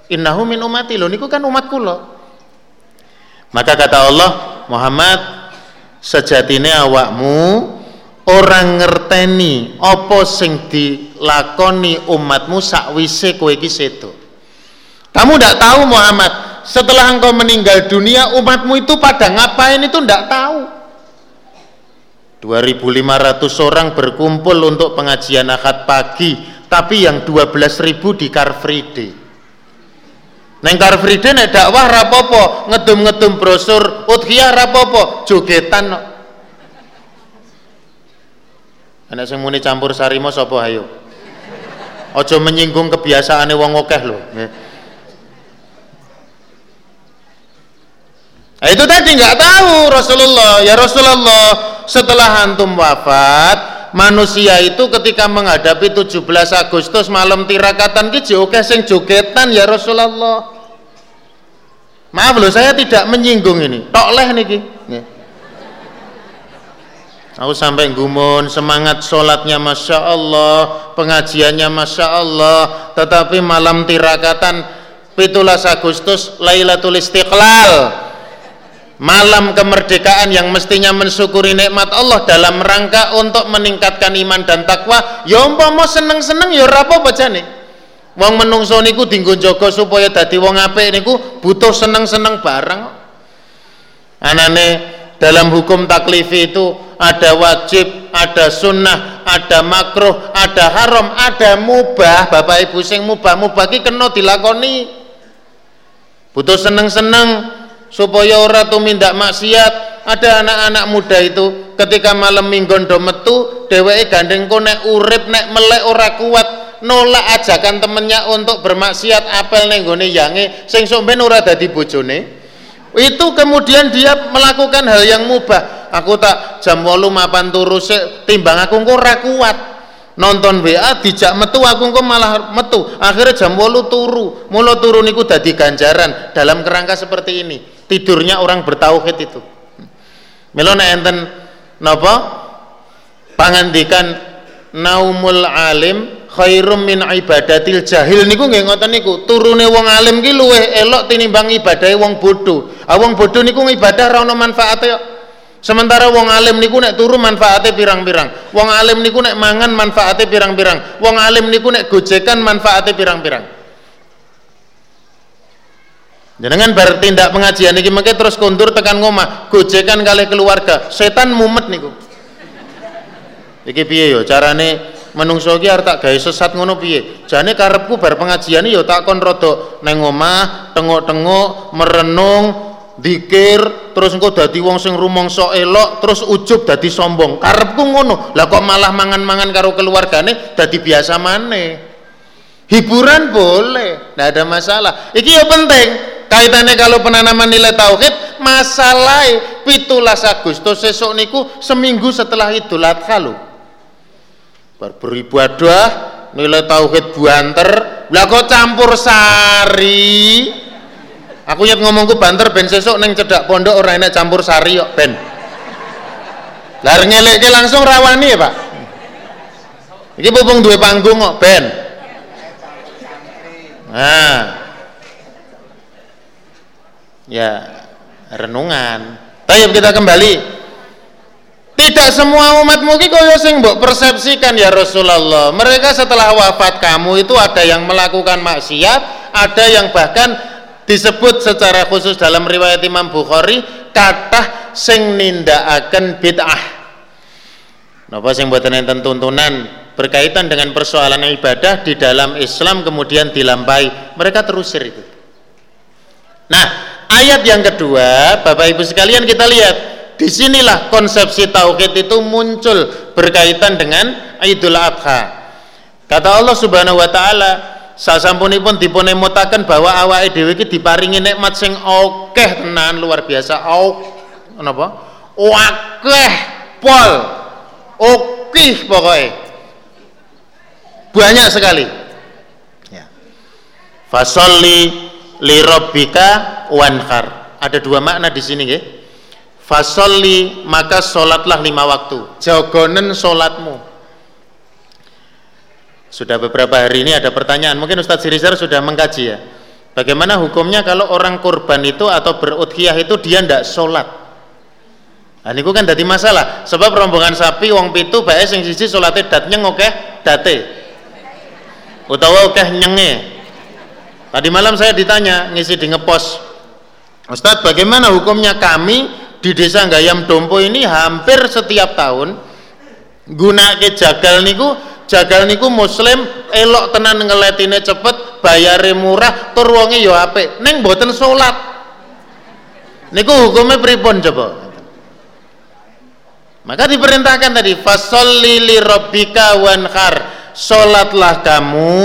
innahu min umati lo niku kan umatku lo maka kata Allah Muhammad sejatine awakmu orang ngerteni apa sing dilakoni umatmu sakwise kowe iki sedo. Kamu tidak tahu Muhammad setelah engkau meninggal dunia umatmu itu pada ngapain itu tidak tahu. 2500 orang berkumpul untuk pengajian akad pagi tapi yang 12 ribu di Car Free Day. Neng Car Free Day nek dakwah rapopo ngedum-ngedum brosur udhiyah rapopo jogetan no. Anak sing muni campur sarimo sapa ayo? Ojo menyinggung kebiasaane wong akeh lho Nah, itu tadi nggak tahu Rasulullah. Ya Rasulullah setelah antum wafat manusia itu ketika menghadapi 17 Agustus malam tirakatan ki oke sing jogetan ya Rasulullah. Maaf loh saya tidak menyinggung ini. Tok leh niki aku sampai gumun semangat sholatnya Masya Allah pengajiannya Masya Allah. Tetapi malam tirakatan 17 Agustus Lailatul Istiqlal. Malam kemerdekaan yang mestinya mensyukuri nikmat Allah dalam rangka untuk meningkatkan iman dan takwa. Ya umpama seneng-seneng ya ora apa-apa jane wong menungso niku dinggo jaga supaya dadi wong apik niku butuh seneng-seneng bareng. Anane dalam hukum taklifi itu ada wajib, ada sunnah, ada makruh, ada haram, ada mubah. Bapak Ibu sing mubah-mubah ki kena dilakoni. Butuh seneng-seneng supaya ora tumindak maksiat ada anak-anak muda itu ketika malam minggon do metu dheweke gandeng nek urip nek melek ora kuat nolak ajakan temennya untuk bermaksiat apel ning gone yange sing somben ora dadi bojone itu kemudian dia melakukan hal yang mubah. Aku tak jam 8 mapan turu timbang aku engko ora kuat. Nonton WA dijak metu aku engko malah metu. Akhirnya jam 8 turu. Mulo turu niku dadi ganjaran dalam kerangka seperti ini. Tidurnya orang bertauhid itu. Nek enten napa? Pangandikan naumul alim khairum min ibadatil jahil niku nggih ngoten niku. Turune wong alim ki luwih elok tinimbang ibadahe wong bodoh ah wong bodoh niku ibadah ra ono manfaate sementara wong alim niku nek turu manfaate pirang-pirang. Wong alim niku nek mangan manfaate pirang-pirang. Wong alim niku nek gojekan manfaate pirang-pirang. Jenengan bertindak pengajian niki mengke terus kondur tekan ngomah, gojekan kali keluarga. Setan mumet niku. Iki piye yo carane menungso iki arep tak gawe sesat ngono piye? Jane karepku bar pengajian yo tak kon rada nang omah, tengok-tengok, merenung, dikir, terus engko dadi wong sing rumangsa elok, terus ujub dadi sombong. Karepku ngono. Lah kok malah mangan-mangan karo keluargane dadi biasa maneh. Hiburan boleh, tidak ada masalah. Iki ya penting. Kaitannya kalau penanaman nilai tauhid, masalah pitulas Agustus sesuk niku seminggu setelah Idul Adha lho beribadah nilai tauhid banter lah kok campur sari? Aku nyet ngomongku banter ben sesuk neng cedak pondok orang enak campur sari kok ben. Lar ngelekke langsung rawani ya pak? Ini pupung dua panggung kok ben. Nah. Ya renungan. Tayyip kita kembali tidak semua umat mungkin kaya sing mbok persepsikan ya Rasulullah. Mereka setelah wafat kamu itu ada yang melakukan maksiat, ada yang bahkan disebut secara khusus dalam riwayat Imam Bukhari kata sing nindakaken bid'ah. Napa sing mboten enten tuntunan berkaitan dengan persoalan ibadah di dalam Islam kemudian dilampahi, mereka terusir itu. Nah, ayat yang kedua, Bapak Ibu sekalian kita lihat di sinilah konsepsi tauhid itu muncul berkaitan dengan Idul Adha. Kata Allah Subhanahu wa taala, sasampunipun dipun emutaken bahwa awake dhewe iki diparingi nikmat sing akeh tenan luar biasa. Ak napa? Akeh pol. Okih pokoknya. Banyak sekali. Ya. Fasolli li rabbika wanhar. Ada dua makna di sini nggih fasolli maka sholatlah lima waktu. Jagonen sholatmu. Sudah beberapa hari ini ada pertanyaan. Mungkin Ustadz Sirizar sudah mengkaji ya. Bagaimana hukumnya kalau orang kurban itu atau berudhiyah itu dia tidak sholat? Nah ini kan jadi masalah. Sebab rombongan sapi wong pitu bae sing sisi sholatnya datnya oke date. Utawa oke nyenge. Tadi malam saya ditanya ngisi di ngepos. Ustadz bagaimana hukumnya kami di desa Gayam Dompo ini hampir setiap tahun guna ke jagal niku jagal niku muslim elok tenan ngeletine cepet bayare murah tur wonge ya apik. Ning mboten salat niku hukumnya pripun coba? Maka diperintahkan tadi fasolli li rabbika wanhar. Salatlah kamu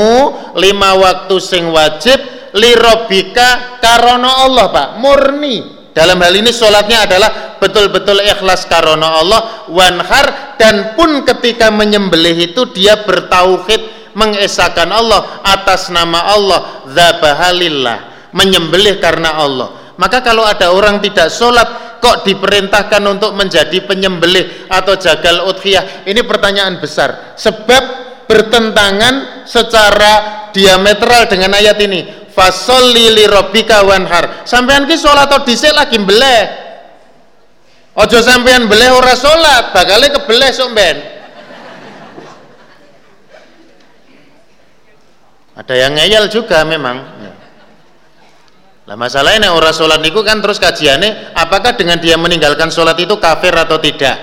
lima waktu sing wajib li rabbika Allah Pak. Murni dalam hal ini sholatnya adalah betul-betul ikhlas karena Allah wanhar dan pun ketika menyembelih itu dia bertauhid mengesahkan Allah atas nama Allah dzabahalillah menyembelih karena Allah. Maka kalau ada orang tidak sholat kok diperintahkan untuk menjadi penyembelih atau jagal udhiyah? Ini pertanyaan besar. Sebab bertentangan secara diametral dengan ayat ini fasolli li rabbika wanhar. Sampean ki salat dhisik lagi mbeleh. Aja sampean mbeleh ora salat bakale kebeleh sok ben ada yang ngeyel juga memang. Lah masalahnya orang sholat niku kan terus kajiannya apakah dengan dia meninggalkan sholat itu kafir atau tidak?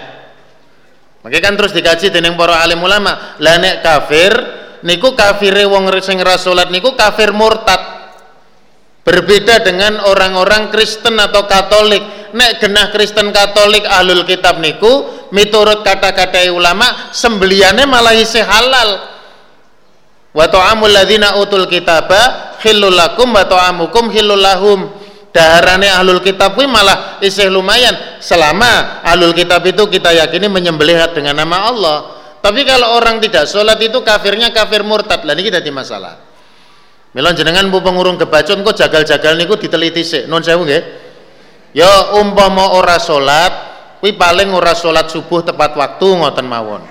Makanya kan terus dikaji dengan para alim ulama. Lah nek kafir niku kafire wong sing salat niku kafir murtad berbeda dengan orang-orang Kristen atau Katolik. Nek genah Kristen Katolik ahlul kitab niku miturut kata-kata ulama sembeliannya malah isi halal. Wa ta'amul ladzina utul kitaba khillul lakum wa ta'amukum khillul lahum. Daharane ahlul kitab kuwi malah isih lumayan. Selama ahlul kitab itu kita yakini menyembelih dengan nama Allah. Tapi kalau orang tidak sholat itu kafirnya kafir murtad. Lah ini kita di masalah Milon jenengan bu pengurung kebacun kok jagal-jagal niku diteliti sih non sewu nggih. Ya umpama ora sholat kuwi paling ora sholat subuh tepat waktu ngoten mawon.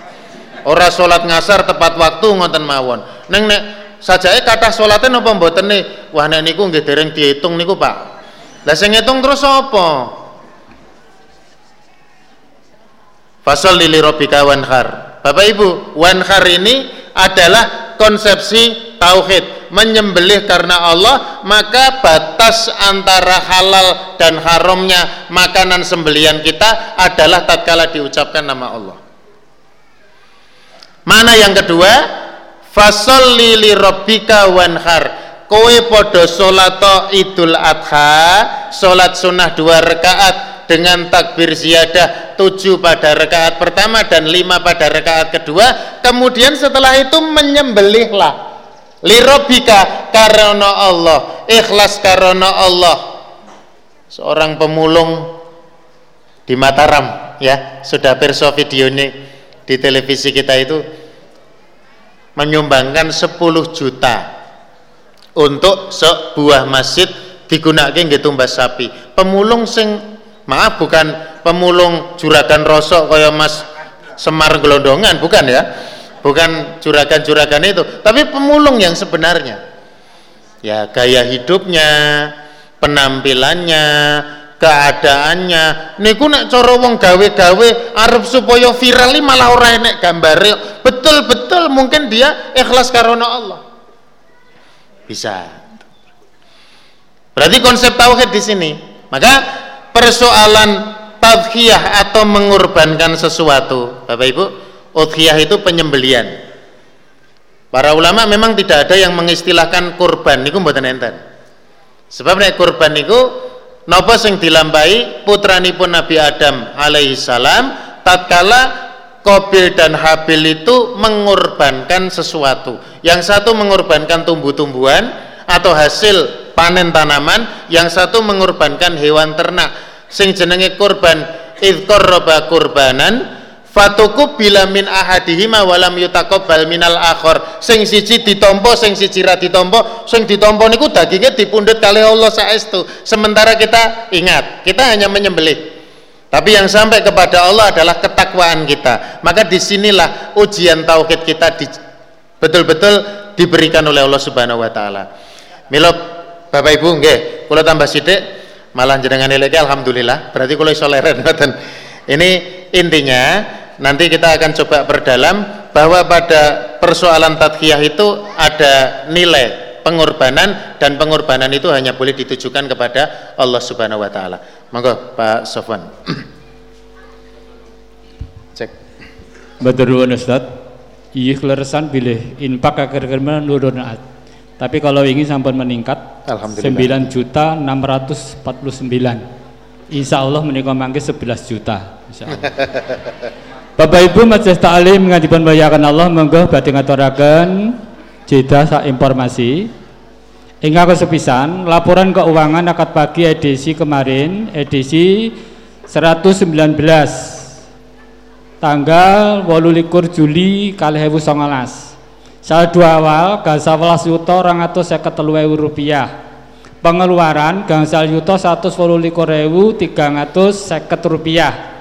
Ora sholat ngasar tepat waktu ngoten mawon. Neng nek sajake kathah salate napa mboten nih? Wah nek niku nggih dereng diitung niku Pak. Lah sing ngitung terus apa? Fasal lili robika wanhar. Bapak Ibu, wanhar ini adalah konsepsi tauhid, menyembelih karena Allah, maka batas antara halal dan haramnya makanan sembelian kita adalah tatkala diucapkan nama Allah. Mana yang kedua? Fasal lili robika wanhar kowe podo solato idul adha solat sunnah dua rakaat dengan takbir ziyadah tujuh pada rakaat pertama dan lima pada rakaat kedua kemudian setelah itu menyembelihlah lirobika karena Allah ikhlas karena Allah seorang pemulung di Mataram ya sudah perso videonya di televisi kita itu menyumbangkan 10 juta untuk sebuah masjid digunakan nggih tumbas sapi. Pemulung sing maaf bukan pemulung juragan rosok kaya Mas Semar Gelondongan, bukan ya. Bukan juragan-juragan itu, tapi pemulung yang sebenarnya. Ya, gaya hidupnya, penampilannya, keadaannya niku nek cara wong gawe-gawe arep supaya viral malah ora enek gambare betul-betul mungkin dia ikhlas karena Allah bisa. Berarti konsep tauhid di sini. Maka persoalan tadhiyah atau mengorbankan sesuatu, Bapak Ibu, udhiyah itu penyembelian. Para ulama memang tidak ada yang mengistilahkan kurban niku mboten enten. Sebab nek kurban niku napa sing dilampahi putranipun Nabi Adam alaihi salam tatkala Kobil dan Habil itu mengorbankan sesuatu. Yang satu mengorbankan tumbuh-tumbuhan atau hasil panen tanaman, yang satu mengorbankan hewan ternak. Sing jenenge kurban roba kurbanan fatuku bila min ahadihima walam yutakobal minal akhor sing siji ditompo sing siji ra ditompo sing ditompo niku dagingnya dipundhut kali Allah saestu sementara kita ingat kita hanya menyembelih tapi yang sampai kepada Allah adalah ketakwaan kita. Maka di sinilah ujian tauhid kita betul-betul diberikan oleh Allah Subhanahu Wa Taala. Milo Bapak Ibu, nggih, kalau tambah sidik, malah jenengan ileke alhamdulillah. Berarti kalau iso leren Ini intinya nanti kita akan coba perdalam bahwa pada persoalan tadhiyah itu ada nilai pengorbanan dan pengorbanan itu hanya boleh ditujukan kepada Allah Subhanahu wa taala. Monggo Pak Sofwan. Cek. Betul Ustaz. Iya kleresan bilih infak akhir nurun at. Tapi kalau ingin sampai meningkat Alhamdulillah 9 juta 649 Insya Allah menikah mangke 11 juta Insya Allah Bapak Ibu Majelis Ta'lim mengajikan bayakan Allah monggo badhe ngaturaken jeda sak informasi Hingga kesepisan, laporan keuangan akad pagi edisi kemarin, edisi 119 tanggal 28 Juli kali hebu songolas. Saldo awal gangsal welas atau seket rupiah. Pengeluaran gangsal yuta satu ewu tiga ratus seket rupiah.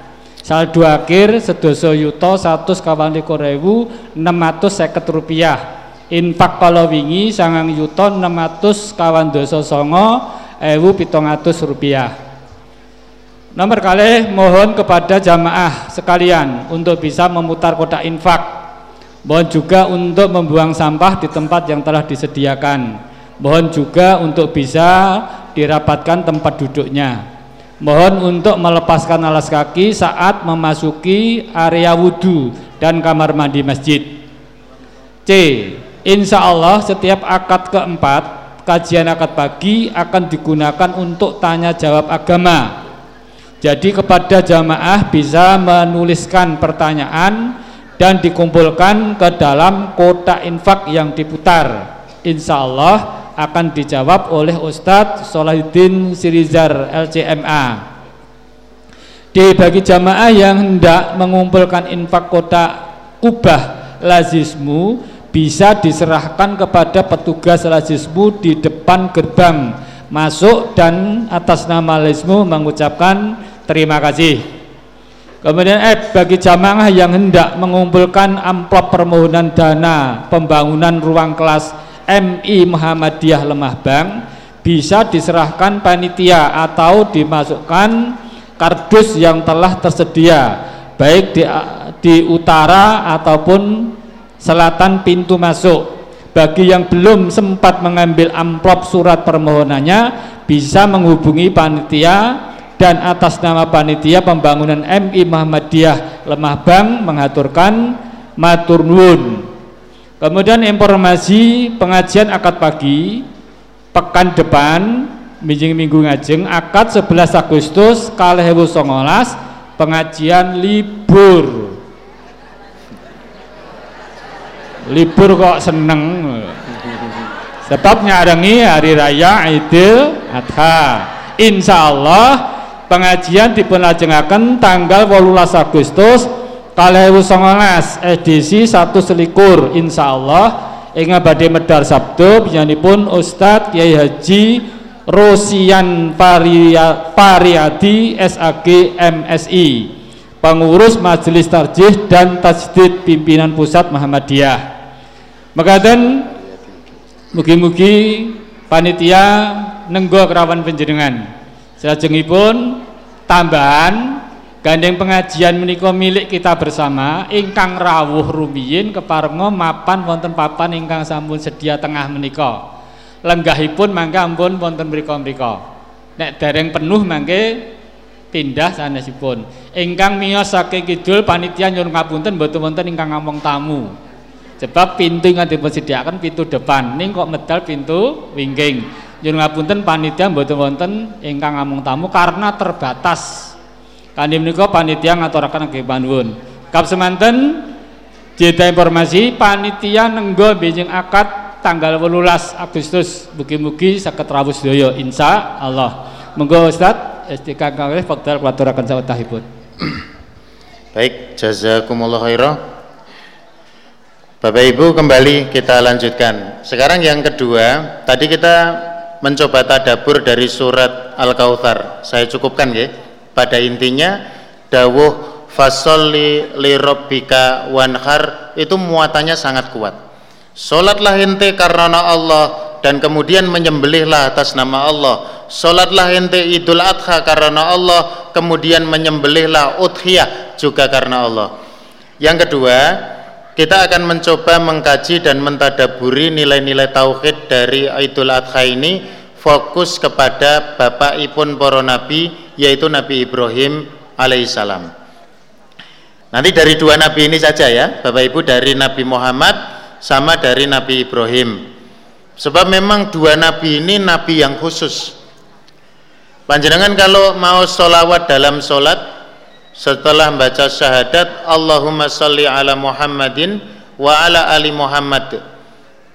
Saldo akhir sedoso yuta satu kawan ewu enam ratus seket rupiah. Infak kalau wingi sangang yuta 600 kawan dosa songo ewu pitongatus rupiah. Nomor kali mohon kepada jamaah sekalian untuk bisa memutar kotak infak. Mohon juga untuk membuang sampah di tempat yang telah disediakan. Mohon juga untuk bisa dirapatkan tempat duduknya mohon untuk melepaskan alas kaki saat memasuki area wudhu dan kamar mandi masjid C Insya Allah setiap akad keempat kajian akad pagi akan digunakan untuk tanya jawab agama. Jadi kepada jamaah bisa menuliskan pertanyaan dan dikumpulkan ke dalam kotak infak yang diputar. Insya Allah akan dijawab oleh Ustadz Solahuddin Sirizar LCMA. Dibagi jamaah yang hendak mengumpulkan infak kotak kubah lazismu bisa diserahkan kepada petugas lazismu di depan gerbang masuk dan atas nama lazismu mengucapkan terima kasih. Kemudian F bagi jamaah yang hendak mengumpulkan amplop permohonan dana pembangunan ruang kelas MI Muhammadiyah Lemah Bang bisa diserahkan panitia atau dimasukkan kardus yang telah tersedia baik di, di utara ataupun selatan pintu masuk. Bagi yang belum sempat mengambil amplop surat permohonannya bisa menghubungi panitia dan atas nama panitia pembangunan MI Muhammadiyah Lemah Bang mengaturkan matur nuwun. Kemudian informasi pengajian akad pagi pekan depan minggu minggu ngajeng akad 11 Agustus kalih songolas pengajian libur. Libur kok seneng. Sebab nyarengi hari raya Idul Adha. Insya Allah pengajian dipunlajengaken tanggal 18 Agustus kalih songolas edisi satu selikur insyaallah. Ing badhe medar sabdo pun Ustadz Kiai Haji Rosian Pariadi SAG MSI pengurus Majelis Tarjih dan Tajdid Pimpinan Pusat Muhammadiyah. Mekaten mugi-mugi panitia nenggo kerawan penjenengan. Selajengipun tambahan gandeng pengajian menika milik kita bersama ingkang rawuh rumiyin keparenga mapan wonten papan ingkang sampun sedia tengah menika. Lenggahipun mangke ampun wonten mriku-mriku. Nek dereng penuh mangke pindah sanesipun. Ingkang miyos saking kidul panitia nyuwun ngapunten mboten wonten ingkang ngomong tamu. Sebab pintu ingkang dipun sediakan pintu depan, ning kok medal pintu wingking. Nyuwun ngapunten panitia mboten wonten ingkang ngamung tamu karena terbatas. Kanthi menika panitia ngaturaken nggih panuwun. Kap semanten jeda informasi panitia nenggo benjing akad tanggal 18 Agustus mugi-mugi saged rawuh sedaya insya Allah. Monggo Ustaz SDK kalih faktor kulaturaken sawetahipun. Baik, jazakumullah khairan. Bapak Ibu kembali kita lanjutkan. Sekarang yang kedua, tadi kita mencoba tadabur dari surat Al-Kautsar. Saya cukupkan ya. Pada intinya dawuh fasolli li rabbika wanhar itu muatannya sangat kuat. Salatlah ente karena Allah dan kemudian menyembelihlah atas nama Allah. Salatlah ente Idul Adha karena Allah, kemudian menyembelihlah udhiyah juga karena Allah. Yang kedua, kita akan mencoba mengkaji dan mentadaburi nilai-nilai tauhid dari Idul Adha ini fokus kepada bapak ipun para nabi yaitu Nabi Ibrahim alaihissalam. Nanti dari dua nabi ini saja ya, Bapak Ibu dari Nabi Muhammad sama dari Nabi Ibrahim. Sebab memang dua nabi ini nabi yang khusus. Panjenengan kalau mau sholawat dalam sholat setelah baca syahadat Allahumma salli ala Muhammadin wa ala ali Muhammad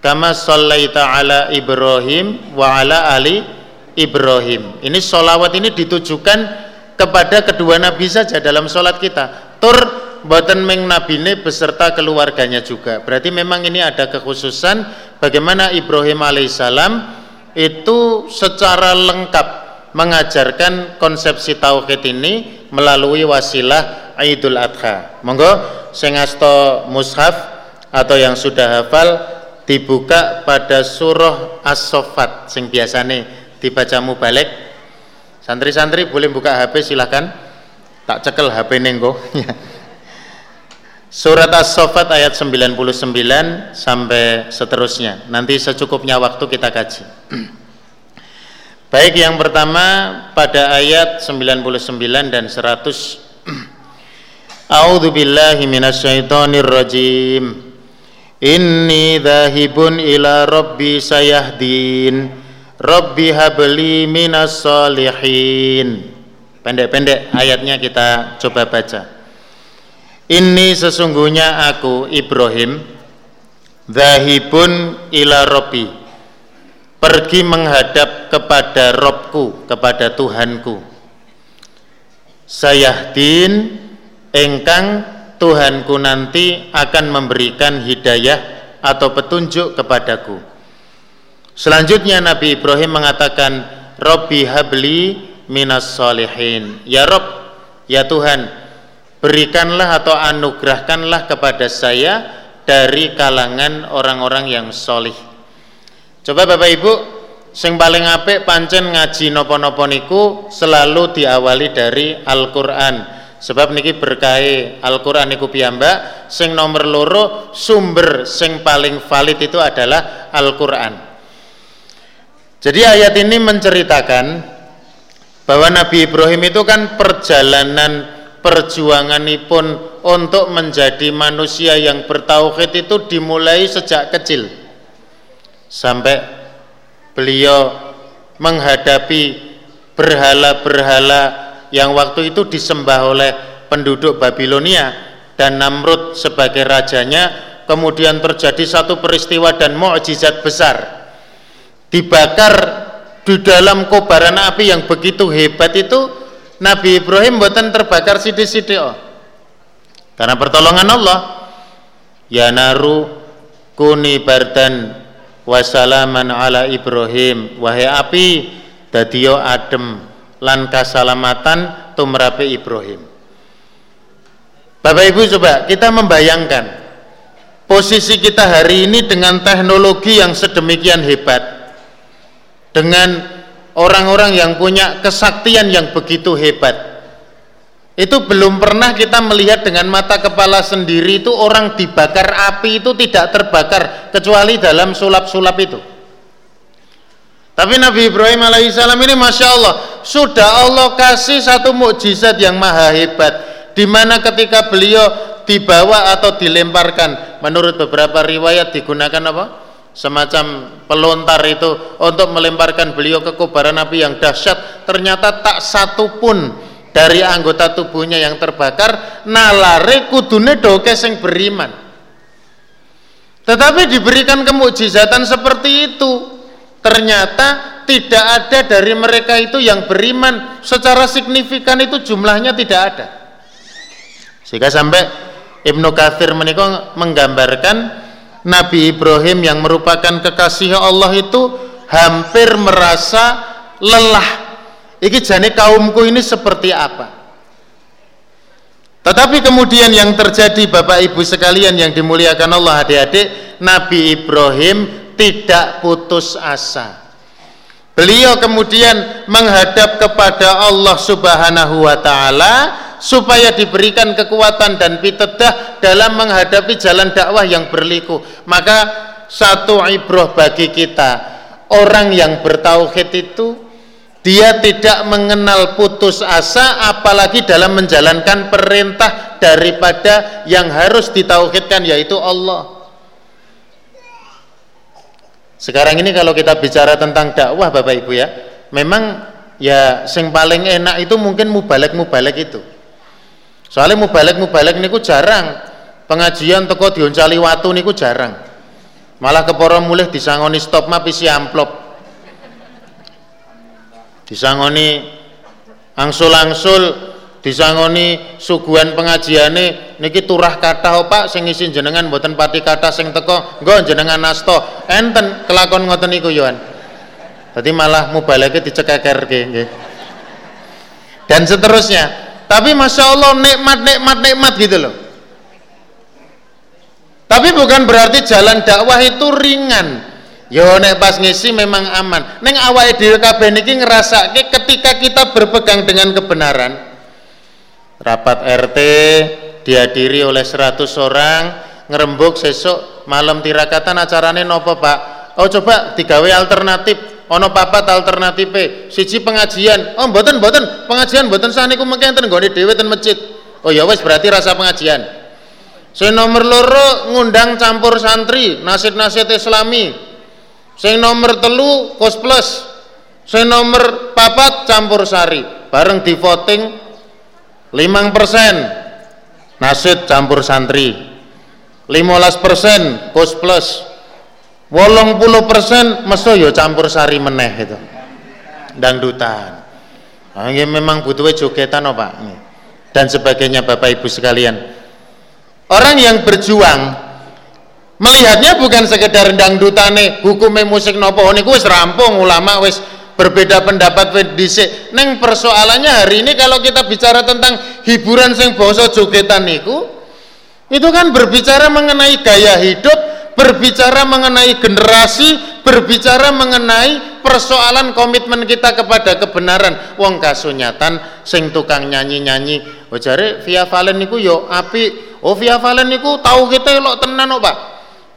kama sallaita ala Ibrahim wa ala ali Ibrahim. Ini solawat ini ditujukan kepada kedua nabi saja dalam solat kita. Tur boten meng nabi ini beserta keluarganya juga. Berarti memang ini ada kekhususan bagaimana Ibrahim alaihissalam itu secara lengkap mengajarkan konsepsi tauhid ini melalui wasilah Idul Adha. Monggo sing asta mushaf atau yang sudah hafal dibuka pada surah As-Saffat sing biasane dibaca mubalik. Santri-santri boleh buka HP silahkan. Tak cekel HP nenggo. Surat As-Saffat ayat 99 sampai seterusnya. Nanti secukupnya waktu kita kaji. Baik yang pertama pada ayat 99 dan 100 A'udzu billahi minasyaitonir rajim Inni dhahibun ila rabbi sayahdin Rabbi habli minas solihin Pendek-pendek ayatnya kita coba baca. Ini sesungguhnya aku Ibrahim Zahibun ila Robbi Pergi menghadap kepada Robku Kepada Tuhanku. Sayahdin Engkang Tuhanku nanti akan memberikan hidayah Atau petunjuk kepadaku Selanjutnya Nabi Ibrahim mengatakan Robbi habli minas solihin Ya Rob, ya Tuhan Berikanlah atau anugerahkanlah kepada saya dari kalangan orang-orang yang solih. Coba Bapak Ibu, sing paling apik pancen ngaji nopo-nopo niku selalu diawali dari Al-Qur'an. Sebab niki berkahi Al-Qur'an niku piyambak, sing nomor loro sumber sing paling valid itu adalah Al-Qur'an. Jadi ayat ini menceritakan bahwa Nabi Ibrahim itu kan perjalanan perjuanganipun untuk menjadi manusia yang bertauhid itu dimulai sejak kecil. Sampai beliau menghadapi berhala-berhala yang waktu itu disembah oleh penduduk Babilonia dan Namrud sebagai rajanya kemudian terjadi satu peristiwa dan mukjizat besar dibakar di dalam kobaran api yang begitu hebat itu Nabi Ibrahim buatan terbakar sidik-sidik oh. Karena pertolongan Allah. Ya naru kuni bardan wasalaman ala Ibrahim. Wahai api dadiyo adem lan kasalamatan tumrape Ibrahim. Bapak Ibu coba kita membayangkan posisi kita hari ini dengan teknologi yang sedemikian hebat dengan orang-orang yang punya kesaktian yang begitu hebat. Itu belum pernah kita melihat dengan mata kepala sendiri itu orang dibakar api itu tidak terbakar kecuali dalam sulap-sulap itu. Tapi Nabi Ibrahim alaihissalam ini Masya Allah sudah Allah kasih satu mukjizat yang maha hebat di mana ketika beliau dibawa atau dilemparkan menurut beberapa riwayat digunakan apa semacam pelontar itu untuk melemparkan beliau ke kobaran api yang dahsyat. Ternyata tak satu pun dari anggota tubuhnya yang terbakar nalare kudune doke sing beriman. Tetapi diberikan kemujizatan seperti itu ternyata tidak ada dari mereka itu yang beriman. Secara signifikan itu jumlahnya tidak ada. Sehingga sampai Ibnu Kathir menikah menggambarkan Nabi Ibrahim yang merupakan kekasih Allah itu hampir merasa lelah Iki jane kaumku ini seperti apa? Tetapi kemudian yang terjadi Bapak Ibu sekalian yang dimuliakan Allah adik-adik, Nabi Ibrahim tidak putus asa. Beliau kemudian menghadap kepada Allah Subhanahu wa taala supaya diberikan kekuatan dan pitedah dalam menghadapi jalan dakwah yang berliku. Maka satu ibrah bagi kita, orang yang bertauhid itu dia tidak mengenal putus asa apalagi dalam menjalankan perintah daripada yang harus ditauhidkan yaitu Allah. Sekarang ini kalau kita bicara tentang dakwah Bapak Ibu ya, memang ya sing paling enak itu mungkin mubalek-mubalek itu. Soalnya mubalek-mubalek niku jarang. Pengajian toko dioncali watu niku jarang. Malah keporo mulih disangoni stop map isi amplop. Disangoni angsul-angsul disangoni suguhan pengajiane. Niki turah kata Pak sing isin jenengan mboten pati kata sing teko. Nggo jenengan nasto. Enten kelakon ngoten niku yoan dadi malah mubalake dicekekerke nggih. Dan seterusnya tapi masya Allah nikmat nikmat nikmat gitu loh tapi bukan berarti jalan dakwah itu ringan Yo nek pas ngisi memang aman. Neng awake dhewe kabeh niki ngrasake ketika kita berpegang dengan kebenaran. Rapat RT dihadiri oleh 100 orang, ngerembuk sesuk malam tirakatan acarane nopo Pak? Oh coba digawe alternatif. Ono papat alternatif siji pengajian. Oh mboten mboten, pengajian mboten sah niku mengke enten nggone dhewe ten masjid. Oh ya wes berarti rasa pengajian. Saya nomor loro ngundang campur santri, nasid-nasid islami, sing nomor telu kos plus. Sing nomor papat campur sari. Bareng di voting limang persen. Nasid campur santri. 15 persen pos plus wolong puluh persen meso yo campur sari meneh itu. Dangdutan nah, ini memang butuh jogetan oh pak. Dan sebagainya bapak ibu sekalian. Orang yang berjuang melihatnya bukan sekedar dangdutane hukumnya musik nopo niku wis rampung ulama wis berbeda pendapat dhisik neng persoalannya hari ini kalau kita bicara tentang hiburan sing basa jogetan niku itu kan berbicara mengenai gaya hidup berbicara mengenai generasi berbicara mengenai persoalan komitmen kita kepada kebenaran wong kasunyatan sing tukang nyanyi-nyanyi oh jare via valen niku yo api oh via valen niku tahu kita elok tenan kok Pak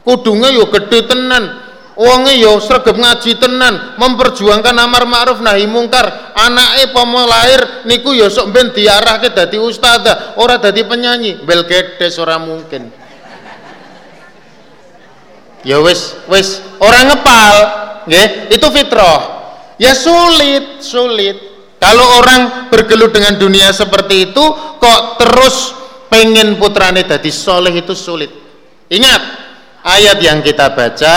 kudunge yo gede tenan Wonge yo sregep ngaji tenan, memperjuangkan amar ma'ruf nahi mungkar. Anake pomo lahir niku yo sok ben diarahke dadi ustazah, ora dadi penyanyi. Bel ora mungkin. Ya wis wis ora ngepal, nggih, itu fitrah. Ya sulit, sulit. Kalau orang bergelut dengan dunia seperti itu kok terus pengen putrane dadi soleh itu sulit. Ingat ayat yang kita baca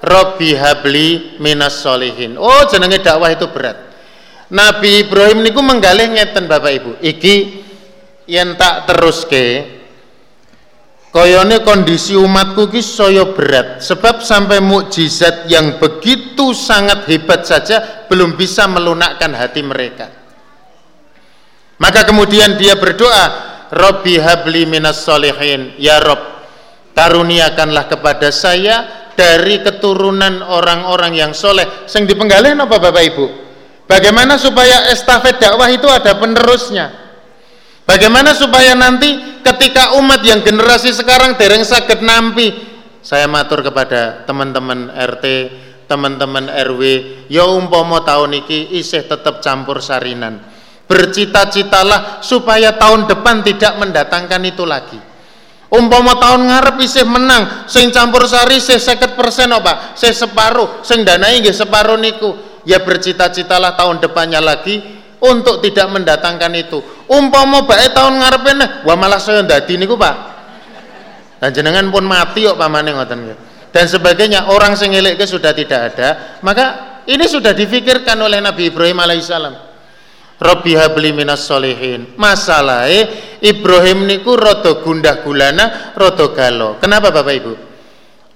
Robbi habli minas solihin. Oh jenenge dakwah itu berat. Nabi Ibrahim niku menggalih ngeten Bapak Ibu. Iki yang tak terus ke koyone kondisi umatku ki saya berat sebab sampai mukjizat yang begitu sangat hebat saja belum bisa melunakkan hati mereka. Maka kemudian dia berdoa, Robbi habli minas solihin. Ya Rob, karuniakanlah kepada saya dari keturunan orang-orang yang soleh sing dipenggalih apa Bapak Ibu bagaimana supaya estafet dakwah itu ada penerusnya bagaimana supaya nanti ketika umat yang generasi sekarang dereng sakit nampi saya matur kepada teman-teman RT teman-teman RW ya umpomo tahun ini isih tetap campur sarinan. Bercita-citalah supaya tahun depan tidak mendatangkan itu lagi. Umpama tahun ngarep isih menang sing campur sari sih seket persen apa sih separuh sing danai nggih separuh niku. Ya bercita-citalah tahun depannya lagi untuk tidak mendatangkan itu umpama bae tahun ngarep nih wah malah saya dadi niku Pak. Dan jenengan pun mati kok pamane ngoten dan sebagainya orang sing ke sudah tidak ada maka ini sudah difikirkan oleh Nabi Ibrahim alaihissalam. Rabbi habli minas solihin masalahnya Ibrahim niku roto gundah gulana roto galo. Kenapa Bapak Ibu?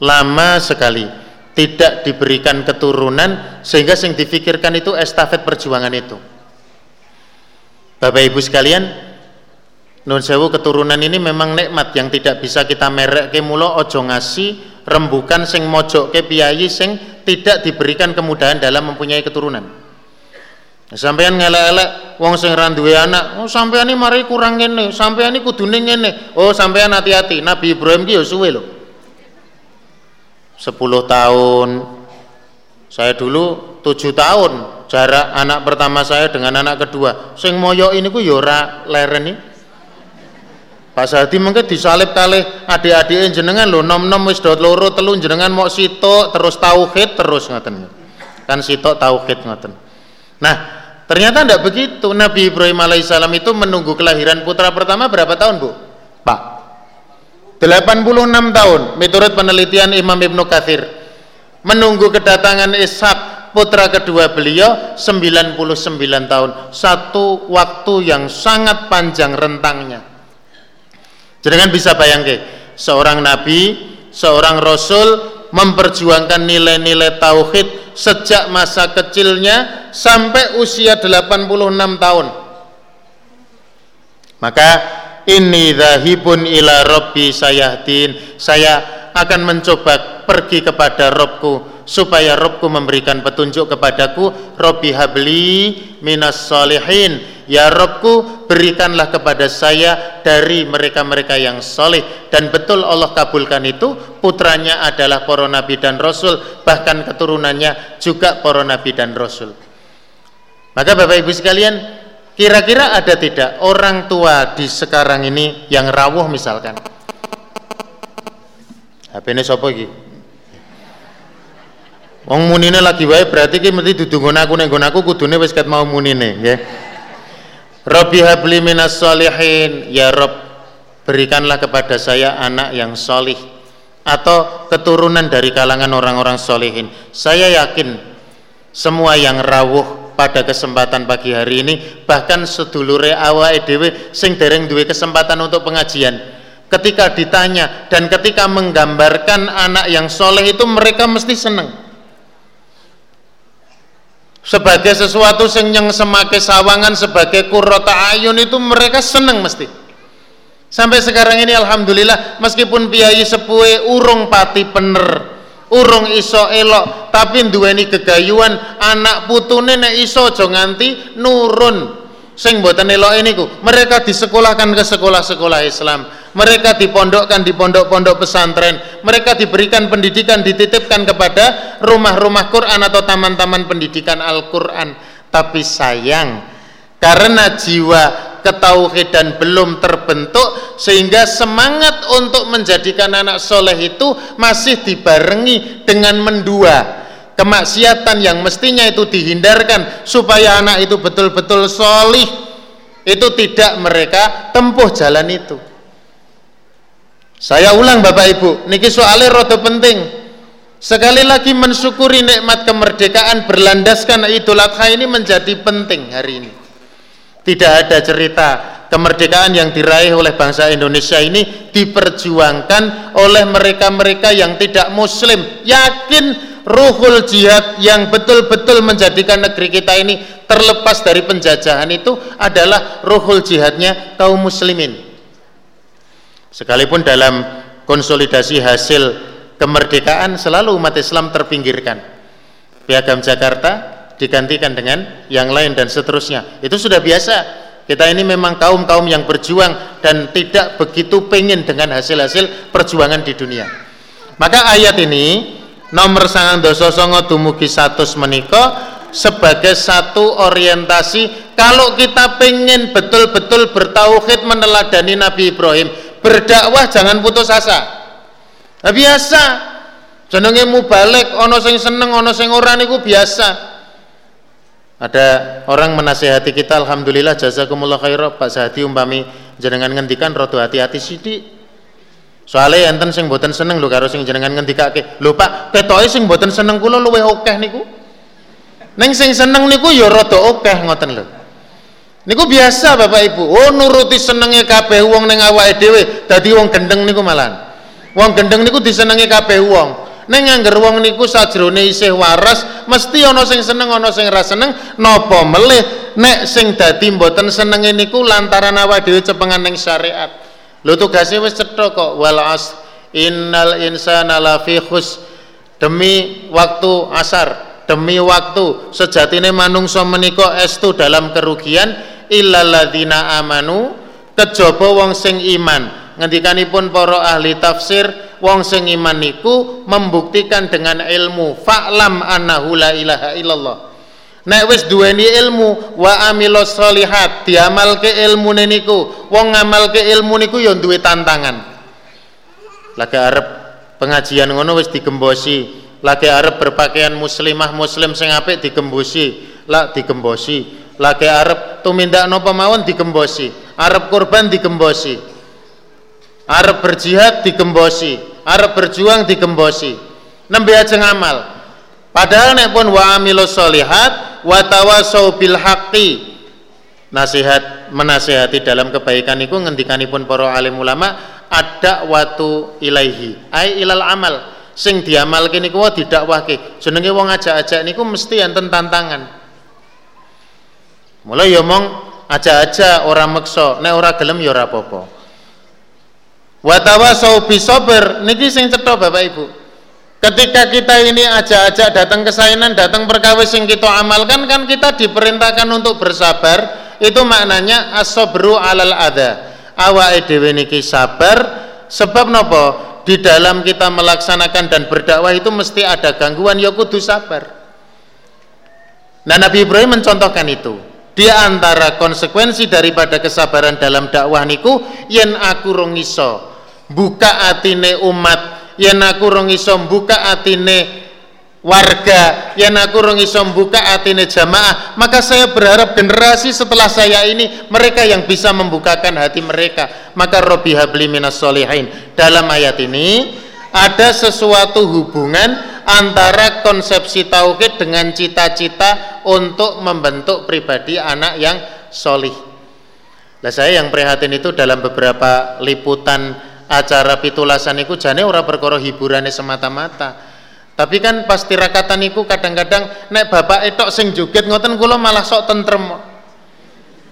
Lama sekali tidak diberikan keturunan sehingga yang difikirkan itu estafet perjuangan itu Bapak Ibu sekalian Nun sewu keturunan ini memang nikmat yang tidak bisa kita merek ke mulo ojo ngasih rembukan sing mojok ke piyayi sing tidak diberikan kemudahan dalam mempunyai keturunan Sampean ngelek-elek wong sing ra duwe anak, oh sampean ini mari kurang ngene, sampean ini kudune ngene. Oh sampean hati-hati, Nabi Ibrahim ki suwe lho. 10 tahun. Saya dulu 7 tahun jarak anak pertama saya dengan anak kedua. Sing moyo ini ku ya ora leren nih. Pak Sadi mungkin disalib kali adik-adik jenengan lho nom-nom wis do loro telu jenengan mau sitok terus tauhid terus ngoten. Kan sitok tauhid ngoten. Nah, Ternyata tidak begitu. Nabi Ibrahim alaihissalam itu menunggu kelahiran putra pertama berapa tahun, Bu? Pak. 86 tahun menurut penelitian Imam Ibnu Kathir. Menunggu kedatangan Ishak putra kedua beliau 99 tahun. Satu waktu yang sangat panjang rentangnya. Jangan bisa bayangkan seorang nabi, seorang rasul memperjuangkan nilai-nilai tauhid sejak masa kecilnya sampai usia 86 tahun. Maka ini zahibun ila rabbi sayahdin. Saya akan mencoba pergi kepada Robku supaya Robku memberikan petunjuk kepadaku. Robbi habli minas salihin. Ya Robku berikanlah kepada saya dari mereka-mereka yang soleh dan betul Allah kabulkan itu putranya adalah para nabi dan rasul. Bahkan keturunannya juga para nabi dan rasul. Maka Bapak Ibu sekalian kira-kira ada tidak orang tua di sekarang ini yang rawuh misalkan HP ini sopo iki? Wong munine lagi wae berarti ki mesti dudu nggon aku nek nggon aku kudune wis ket mau munine nggih. Rabbi habli minas solihin ya Rob berikanlah kepada saya anak yang solih atau keturunan dari kalangan orang-orang solehin saya yakin semua yang rawuh pada kesempatan pagi hari ini bahkan sedulure awa edw sing dereng duwe kesempatan untuk pengajian ketika ditanya dan ketika menggambarkan anak yang soleh itu mereka mesti senang sebagai sesuatu yang semakai sawangan sebagai kurota ayun itu mereka senang mesti Sampai sekarang ini alhamdulillah meskipun piyayi sepuhe urung pati pener, urung iso elok, tapi duweni kegayuan anak putune nek iso aja nganti nurun. Sing mboten elok niku, mereka disekolahkan ke sekolah-sekolah Islam. Mereka dipondokkan di pondok-pondok pesantren. Mereka diberikan pendidikan, dititipkan kepada rumah-rumah Quran atau taman-taman pendidikan Al-Quran. Tapi sayang, karena jiwa ketauhidan belum terbentuk sehingga semangat untuk menjadikan anak soleh itu masih dibarengi dengan mendua kemaksiatan yang mestinya itu dihindarkan supaya anak itu betul-betul solih itu tidak mereka tempuh jalan itu saya ulang Bapak Ibu niki soalnya rodo penting sekali lagi mensyukuri nikmat kemerdekaan berlandaskan Idul Adha ini menjadi penting hari ini tidak ada cerita kemerdekaan yang diraih oleh bangsa Indonesia ini diperjuangkan oleh mereka-mereka yang tidak muslim. Yakin ruhul jihad yang betul-betul menjadikan negeri kita ini terlepas dari penjajahan itu adalah ruhul jihadnya kaum muslimin. Sekalipun dalam konsolidasi hasil kemerdekaan selalu umat Islam terpinggirkan. Piagam Jakarta digantikan dengan yang lain dan seterusnya. Itu sudah biasa. Kita ini memang kaum-kaum yang berjuang dan tidak begitu pengen dengan hasil-hasil perjuangan di dunia. Maka ayat ini nomor sangang doso songo dumugi satu meniko sebagai satu orientasi kalau kita pengen betul-betul bertauhid meneladani Nabi Ibrahim berdakwah jangan putus asa. Nah, biasa. Jenenge balik ono sing seneng ono sing ora niku biasa. Ada orang menasehati kita alhamdulillah jazakumullah khairah Pak Sahadi umpami jenengan ngendikan rodo hati-hati sidik soalnya enten sing boten seneng lho karo sing jenengan ngendikake. Lho Pak ketoke sing boten seneng kula luwih akeh niku? Neng sing seneng niku ya rada akeh ngoten lho niku biasa Bapak Ibu. Oh nuruti senenge kabeh wong ning awake dhewe dadi wong gendeng niku malah wong gendeng niku disenengi kabeh wong. Neng angger wong niku sajrone isih waras, mesti ana sing seneng ana sing ra seneng, napa melih nek sing dadi mboten senenge niku lantaran awake dhewe cepengan ning syariat. Lho tugase wis cetha kok wal as innal insana lafi khus demi waktu asar demi waktu sejatine manungsa menika estu dalam kerugian illalladzina amanu kejaba wong sing iman. Ngendikanipun para ahli tafsir wong sing iman niku membuktikan dengan ilmu fa'lam annahu la ilaha illallah. Nek wis duweni ilmu wa amilos solihat diamalke ilmu niku. Wong ngamalke ilmu niku ya duwe tantangan. Lagi arep pengajian ngono wis digembosi. Lagi arep berpakaian muslimah muslim sing apik digembosi. Lah digembosi lagi arep tumindak napa mawon digembosi arep kurban digembosi arep berjihad digembosi arep berjuang digembosi. Nembe aja ngamal padahal nek pun wa amilu solihat wa tawasau bil haqqi. Nasihat menasihati dalam kebaikan itu ngendikanipun para alim ulama ada watu ilaihi. Ai ilal amal. Sing diamalke niku didakwahke. Jenenge wong ajak-ajak niku mesti enten tantangan mulai ya mong aja-aja ora meksa nek ora gelem ya ora apa-apa Watawasau bisober niki sing cetha Bapak Ibu. Ketika kita ini aja-aja datang ke sainan, datang perkawis yang kita amalkan kan kita diperintahkan untuk bersabar. Itu maknanya asobru alal ada. Awak dhewe niki sabar sebab nopo? Di dalam kita melaksanakan dan berdakwah itu mesti ada gangguan ya kudu sabar. Nah Nabi Ibrahim mencontohkan itu. Di antara konsekuensi daripada kesabaran dalam dakwah niku yen aku rong iso buka atine umat yen aku rong iso buka atine warga yang aku rong iso buka atine jamaah maka saya berharap generasi setelah saya ini mereka yang bisa membukakan hati mereka. Maka Robi habli minas solihin dalam ayat ini ada sesuatu hubungan antara konsepsi tauhid dengan cita-cita untuk membentuk pribadi anak yang solih lah saya yang prihatin itu dalam beberapa liputan acara pitulasan itu jane ora perkara hiburannya semata-mata tapi kan pas tirakatan niku kadang-kadang nek bapak etok sing joget ngoten kula malah sok tentrem.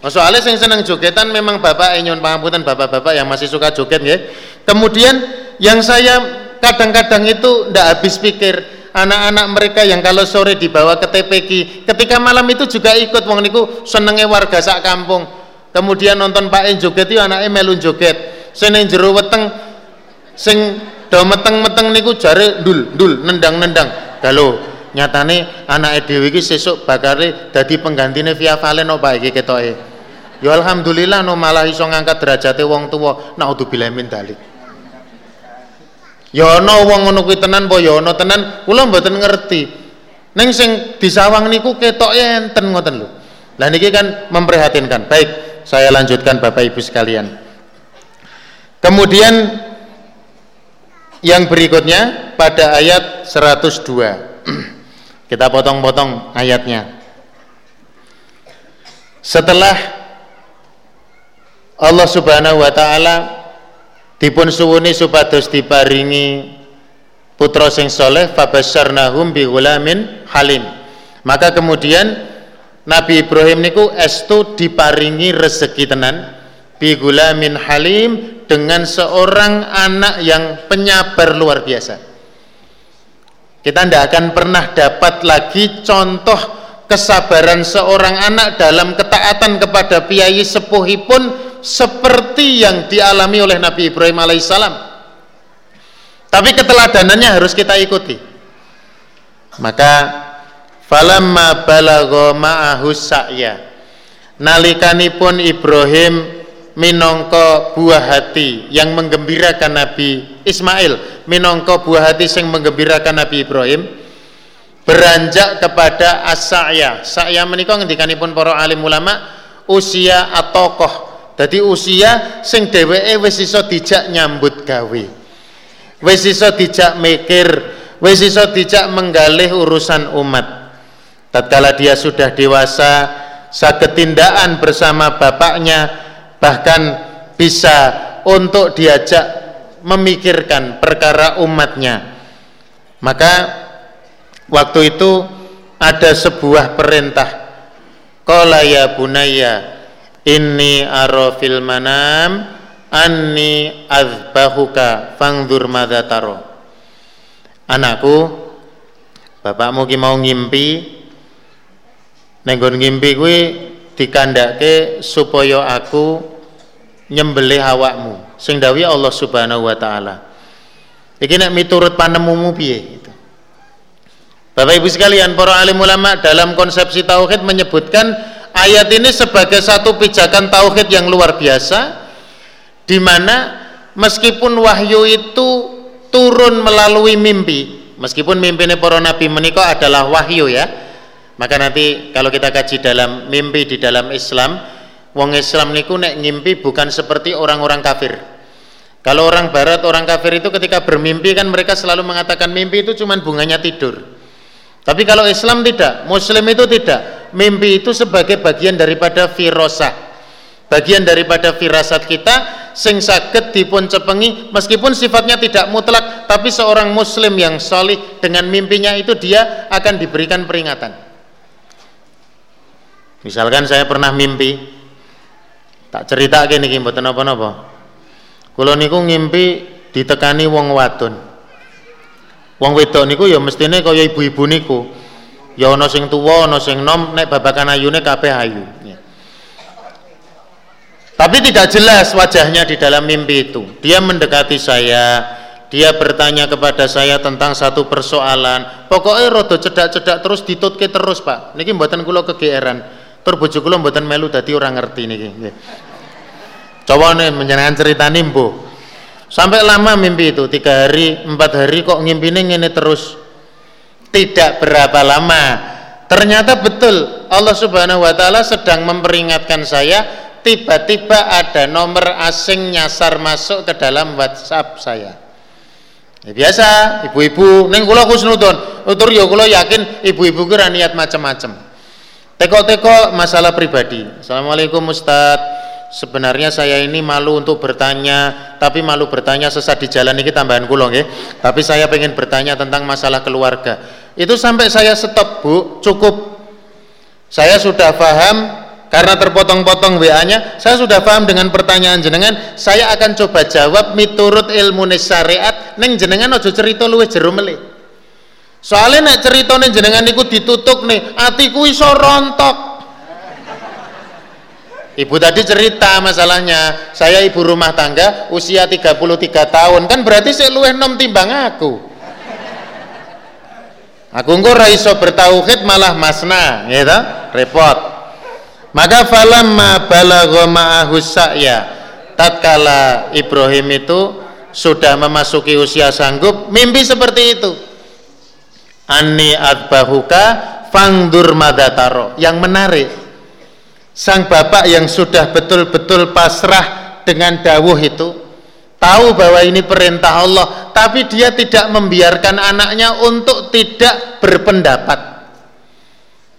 Soalnya sing seneng jogetan memang bapak nyuwun pangapunten bapak-bapak yang masih suka joget ya. Kemudian yang saya kadang-kadang itu ndak habis pikir. Anak-anak mereka yang kalau sore dibawa ke TPG ketika malam itu juga ikut. Wong niku senenge warga sak kampung. Kemudian nonton Pak En joget itu anaknya melu joget. Seneng jero weteng sing do meteng-meteng niku jare ndul ndul nendang-nendang. Kalau nyatane anak dhewe iki sesuk bakare dadi penggantine Via Valen apa iki ketoke? Ya alhamdulillah no malah iso ngangkat derajate wong tuwa. Naudzubillah min dalik ya ana wong ngono kuwi tenan apa ya ana tenan? Kula mboten ngerti. Ning sing disawang niku ketoke enten ngoten lho. Lah niki kan memprihatinkan. Baik saya lanjutkan Bapak Ibu sekalian. Kemudian yang berikutnya pada ayat 102 kita potong-potong ayatnya. Setelah Allah subhanahu wa ta'ala dipun suwuni supados diparingi putra sing soleh fabasyarnahum bi gulamin halim maka kemudian Nabi Ibrahim niku estu diparingi rezeki tenan bi gulamin halim dengan seorang anak yang penyabar luar biasa. Kita tidak akan pernah dapat lagi contoh kesabaran seorang anak dalam ketaatan kepada piai sepuhipun seperti yang dialami oleh Nabi Ibrahim alaihissalam. Tapi keteladanannya harus kita ikuti. Maka falamma balagha ma'ahu sa'ya nalikanipun Ibrahim minongko buah hati yang menggembirakan Nabi Ismail minongko buah hati yang menggembirakan Nabi Ibrahim beranjak kepada as-sa'ya sa'ya menika ngendikanipun para alim ulama usia atokoh jadi usia sing dheweke wis iso dijak nyambut gawe. Wis iso dijak mikir. Wis iso dijak menggalih urusan umat. Tatkala dia sudah dewasa saged tindakan bersama bapaknya bahkan bisa untuk diajak memikirkan perkara umatnya. Maka waktu itu ada sebuah perintah. Qala ya bunayya inni aro fil manam anni azbahuka fangdur madza taro anakku bapakmu ki mau ngimpi nenggon ngimpi kuwi dikandake supaya aku nyembelih awakmu sing dawi Allah Subhanahu wa taala. Iki nek miturut panemumu piye itu Bapak Ibu sekalian para alim ulama dalam konsepsi tauhid menyebutkan ayat ini sebagai satu pijakan tauhid yang luar biasa di mana meskipun wahyu itu turun melalui mimpi meskipun mimpinnya para nabi menikah adalah wahyu ya maka nanti kalau kita kaji dalam mimpi di dalam Islam, wong Islam niku nek ngimpi bukan seperti orang-orang kafir. Kalau orang barat, orang kafir itu ketika bermimpi kan mereka selalu mengatakan mimpi itu cuma bunganya tidur. Tapi kalau Islam tidak, Muslim itu tidak. Mimpi itu sebagai bagian daripada firasah. Bagian daripada firasat kita sing saged dipun cepengi meskipun sifatnya tidak mutlak, tapi seorang muslim yang solih dengan mimpinya itu dia akan diberikan peringatan. Misalkan saya pernah mimpi tak cerita gini gini mboten napa-napa. Kula niku ngimpi ditekani wong wadon. Wong wedok niku ya mestine kaya ibu-ibu niku. Ya ana sing tuwa, sing nom, nek babakan ayune kabeh ayu. Ya. Tapi tidak jelas wajahnya di dalam mimpi itu. Dia mendekati saya, dia bertanya kepada saya tentang satu persoalan. Pokoknya rodo cedak-cedak terus ditutke terus, Pak. Niki mboten kula kegeeran Tur bojo kula mboten melu dadi ora ngerti niki nggih. Coba nih menjenengan cerita nimbo. Sampai lama mimpi itu, tiga hari, empat hari kok ngimpine ngene terus. Tidak berapa lama. Ternyata betul Allah Subhanahu wa taala sedang memperingatkan saya tiba-tiba ada nomor asing nyasar masuk ke dalam WhatsApp saya. Ya, biasa ibu-ibu. Neng kula kusnudon utur yo kula yakin ibu-ibu kira niat macam-macam teko-teko masalah pribadi. Assalamualaikum Ustadz sebenarnya saya ini malu untuk bertanya tapi malu bertanya sesat di jalan ini tambahan kulong ya tapi saya pengen bertanya tentang masalah keluarga. Itu sampai saya stop bu. Cukup. Saya sudah paham karena terpotong-potong WA-nya saya sudah paham dengan pertanyaan jenengan. Saya akan coba jawab miturut ilmu syariat neng jenengan ojo cerita luwe jerum soalnya nek cerita neng jenengan niku ditutup nih atiku iso rontok Ibu tadi cerita masalahnya, saya ibu rumah tangga usia 33 tahun, kan berarti saya luweh nom timbang aku. Aku engko raiso bertauhid malah masna, gitu, repot. Maka falamma balagha ma'ahu sa'ya. Tatkala Ibrahim itu sudah memasuki usia sanggup, mimpi seperti itu. Ani adbahuka fangdur madataro. Yang menarik, sang bapak yang sudah betul-betul pasrah dengan dawuh itu tahu bahwa ini perintah Allah tapi dia tidak membiarkan anaknya untuk tidak berpendapat.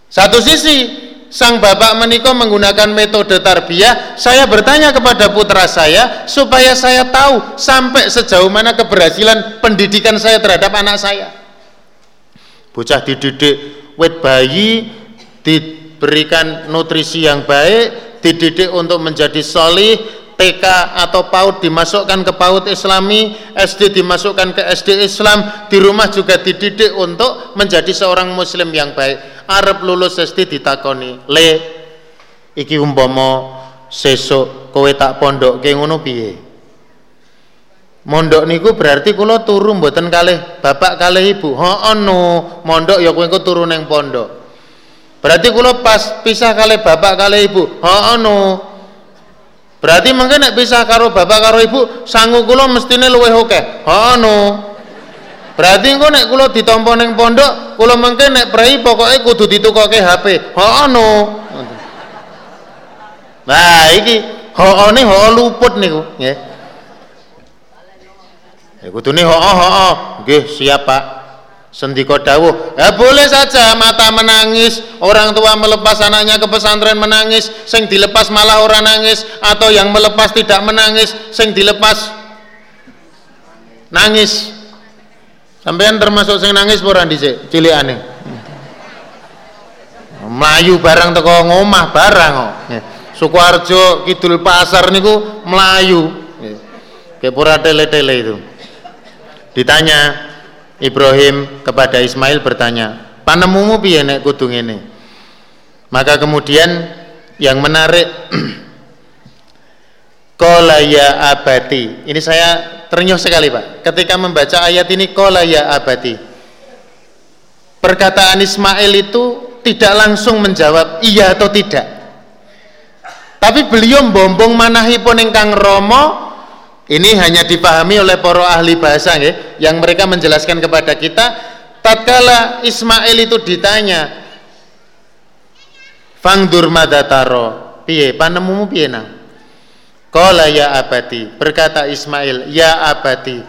Satu sisi sang bapak menikah menggunakan metode tarbiyah saya bertanya kepada putra saya supaya saya tahu sampai sejauh mana keberhasilan pendidikan saya terhadap anak saya. Bocah dididik wet bayi di berikan nutrisi yang baik dididik untuk menjadi solih TK atau PAUD dimasukkan ke PAUD Islami SD dimasukkan ke SD Islam di rumah juga dididik untuk menjadi seorang muslim yang baik. Arab lulus SD ditakoni le iki umpomo sesuk kowe tak pondok ngono piye? Mondok niku berarti kula turu mboten kalih bapak kalih ibu. Ho ono mondok ya kowe turu neng pondok Berarti kula pas pisah kali bapak kali ibu. Oh no. Berarti mungkin nek pisah karo bapak karo ibu, sangu kula mestine luwih oke. Oh no. Berarti engko nek kula ditampa ning pondok, kula mungkin nek prei pokoke kudu ditukoke HP. Oh no. Nah, iki hoone ho luput niku, nggih. Ya kudune ho ho. Nggih, siap Pak. Sendiko dawuh, ya boleh saja mata menangis, orang tua melepas anaknya ke pesantren menangis, sing dilepas malah orang nangis, atau yang melepas tidak menangis, sing dilepas nangis. Sampean termasuk sing nangis ora dhisik, cilikane. Melayu barang teko ngomah barang kok. Sukoharjo Kidul Pasar niku melayu. Kayak pura tele-tele itu. Ditanya, Ibrahim kepada Ismail bertanya, "Panemumu piye nek kudu ngene?" Maka kemudian yang menarik Kola ya abati. Ini saya ternyuh sekali Pak. Ketika membaca ayat ini Kola ya abati. Perkataan Ismail itu tidak langsung menjawab iya atau tidak. Tapi beliau bombong manahipun ingkang Romo ini hanya dipahami oleh para ahli bahasa ya, yang mereka menjelaskan kepada kita tatkala Ismail itu ditanya Fangdur madataro piye panemumu piye nang? Qala ya abadi berkata Ismail ya abadi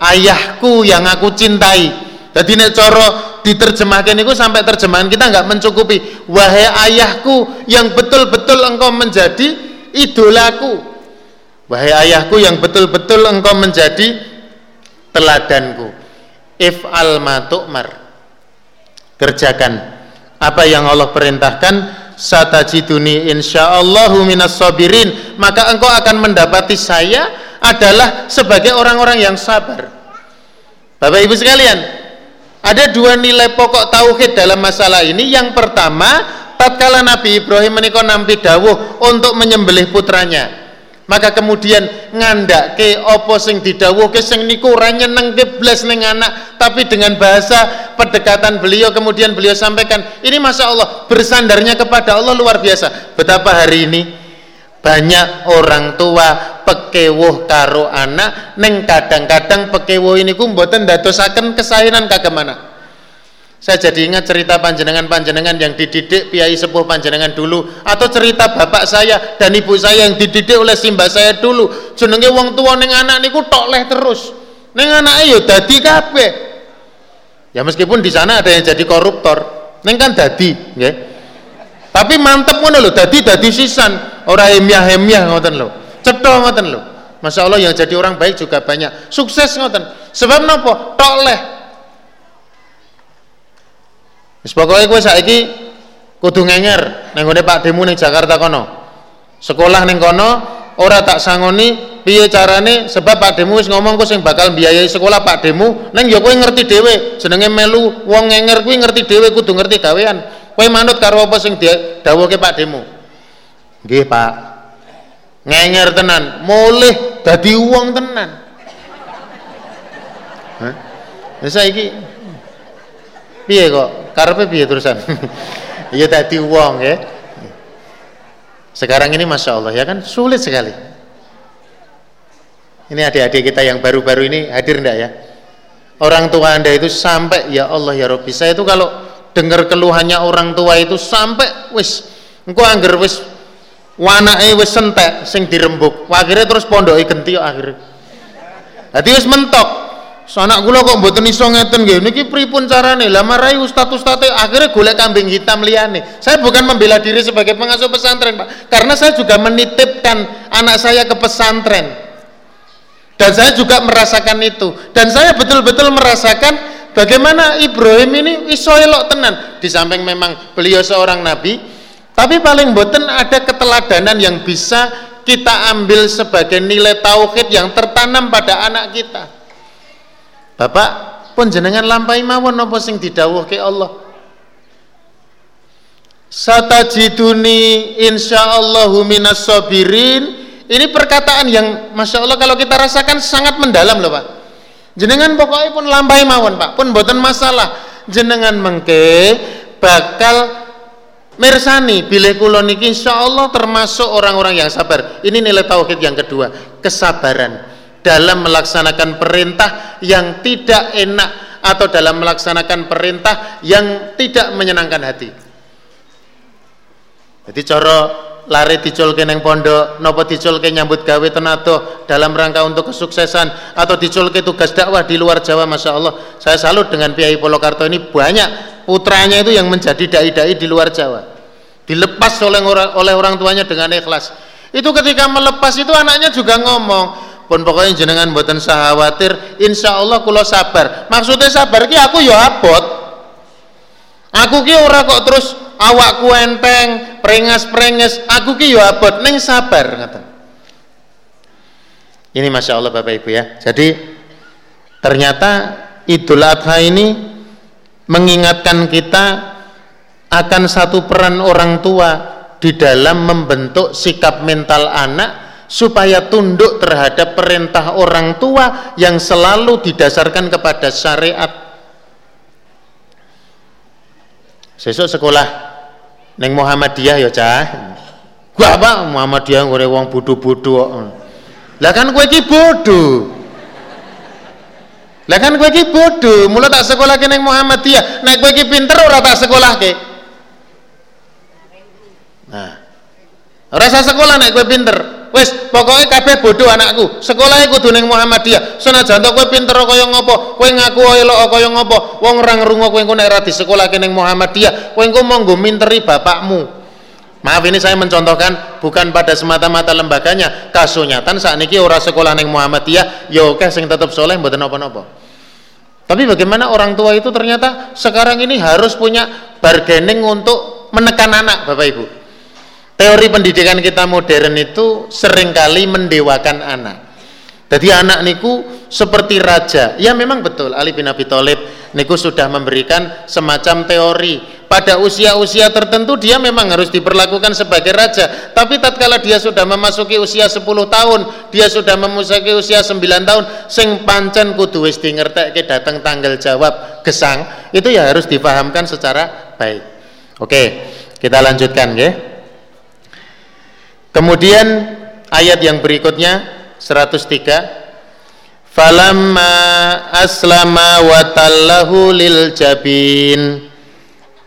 ayahku yang aku cintai. Jadi nek coro diterjemahkan itu sampai terjemahan kita nggak mencukupi. Wahai ayahku yang betul-betul engkau menjadi idolaku Wahai ayahku yang betul-betul engkau menjadi teladanku. If al matukmar. Kerjakan apa yang Allah perintahkan. Satajiduni insyaallahu minas sabirin. Maka engkau akan mendapati saya adalah sebagai orang-orang yang sabar. Bapak Ibu sekalian ada dua nilai pokok tauhid dalam masalah ini. Yang pertama tatkala Nabi Ibrahim menikah nampi dawuh untuk menyembelih putranya maka kemudian ngandak ke opo sing didawuhke sing niku ora nyenengke blas ning anak tapi dengan bahasa pendekatan beliau kemudian beliau sampaikan ini Masya Allah bersandarnya kepada Allah luar biasa. Betapa hari ini banyak orang tua pekewuh karo anak neng kadang-kadang pekewuh ini ku mboten dadosaken kesahinan kagem Saya jadi ingat cerita panjenengan-panjenengan yang dididik piai sepuh panjenengan dulu atau cerita bapak saya dan ibu saya yang dididik oleh simba saya dulu. Jenenge wong tua ning anak niku tok leh terus. Ning anake yo dadi kabeh. Ya meskipun di sana ada yang jadi koruptor, ning kan dadi, nggih. Tapi mantep ngono lho, dadi dadi sisan, ora emiah-emiah ngoten lho. Cetha ngoten lho. Masya Allah yang jadi orang baik juga banyak. Sukses ngoten. Sebab napa? Tok leh Wis pokoke kowe saiki kudu ngenger ning Pak Demu ning Jakarta kono. Sekolah ning kono ora tak sangoni piye carane sebab Pak Demu wis ngomong kowe sing bakal biayai sekolah Pak Demu ning ya kowe ngerti dhewe jenenge melu wong ngenger kuwi ngerti dhewe kudu ngerti gawean. Kowe manut karo apa sing dawuhke Pak Demu. Nggih Pak. Ngenger tenan, mulih dadi wong tenan. Hah? Saiki piye kok karepe piye terusan? Iya tadi uang ya. Sekarang ini masya Allah ya kan? Sulit sekali. Ini adik-adik kita yang baru-baru ini hadir enggak ya? Orang tua anda itu sampai ya Allah ya Robbi saya itu kalau dengar keluhannya orang tua itu sampai wis engko angger wis wanake wis sentek sing dirembuk akhirnya terus pondoke genti akhirnya. Jadi wis mentok Sanak kula kok mboten iso ngeten nggih. Niki pripun carane? Lah marai ustaz-ustate akhirnya golek kambing hitam liyane. Saya bukan membela diri sebagai pengasuh pesantren, Pak. Karena saya juga menitipkan anak saya ke pesantren. Dan saya juga merasakan itu. Dan saya betul-betul merasakan bagaimana Ibrahim ini iso elok tenan. Di samping memang beliau seorang nabi, tapi paling mboten ada keteladanan yang bisa kita ambil sebagai nilai tauhid yang tertanam pada anak kita. Bapak pun jenengan lampai mawon napa sing didhawuhke Allah. Satajiduni insyaallahu minas sabirin. Ini perkataan yang Masya Allah kalau kita rasakan sangat mendalam loh Pak. Jenengan pokoknya pun lampai mawon Pak, pun boten masalah. Jenengan mengke bakal Mersani bila kula niki insyaallah termasuk orang-orang yang sabar. Ini nilai tauhid yang kedua, kesabaran dalam melaksanakan perintah yang tidak enak atau dalam melaksanakan perintah yang tidak menyenangkan hati. Jadi coro lari diculke neng pondok, nopo diculke nyambut gawe tenato dalam rangka untuk kesuksesan atau diculke tugas dakwah di luar Jawa, masya Allah. Saya salut dengan Piai Polokarto ini banyak putranya itu yang menjadi dai-dai di luar Jawa. Dilepas oleh orang, oleh orang tuanya dengan ikhlas. Itu ketika melepas itu anaknya juga ngomong, pun pokoknya jenengan buatan khawatir insya Allah kulo sabar. Maksudnya sabar ki aku ya abot. Aku ki ora kok terus awakku enteng prengas-prenges aku ki ya abot. Neng sabar kata ini Masya Allah Bapak Ibu ya. Jadi ternyata Idul Adha ini mengingatkan kita akan satu peran orang tua di dalam membentuk sikap mental anak supaya tunduk terhadap perintah orang tua yang selalu didasarkan kepada syariat. Sesuk sekolah neng Muhammadiyah ya cah. Gua apa Muhammadiyah ngore wong bodho-bodho. Lah kan kowe iki bodho. Lah kan kowe iki bodho, mula tak sekolah ke neng Muhammadiyah. Nek kowe iki pinter ora tak sekolah ke. Nah. Ora sekolah nek kowe pinter wis pokoknya kabeh bodoh anakku. Sekolahnya kudu ning Muhammadiyah. Senajan to kowe pinter kaya ngopo? Kowe ngaku elok kaya ngopo? Wong ora ngrungu kowe nek ra disekolahke ning Muhammadiyah kowe engko monggo minteri bapakmu. Maaf ini saya mencontohkan bukan pada semata-mata lembaganya. Kasunyatan saat ini orang sekolah neng Muhammadiyah. Ya oke sing tetap soleh mboten napa-napa. Tapi bagaimana orang tua itu ternyata sekarang ini harus punya bargaining untuk menekan anak Bapak Ibu Teori pendidikan kita modern itu sering kali mendewakan anak. Jadi anak niku seperti raja. Ya memang betul Ali bin Abi Thalib niku sudah memberikan semacam teori. Pada usia-usia tertentu dia memang harus diperlakukan sebagai raja. Tapi tatkala dia sudah memasuki usia 10 tahun, dia sudah memasuki usia 9 tahun, sing pancen kudu wis dingertekke datang tanggal jawab gesang, itu ya harus dipahamkan secara baik. Oke, kita lanjutkan ya. Kemudian ayat yang berikutnya 103 falamma aslama wa tallahu lil jabin.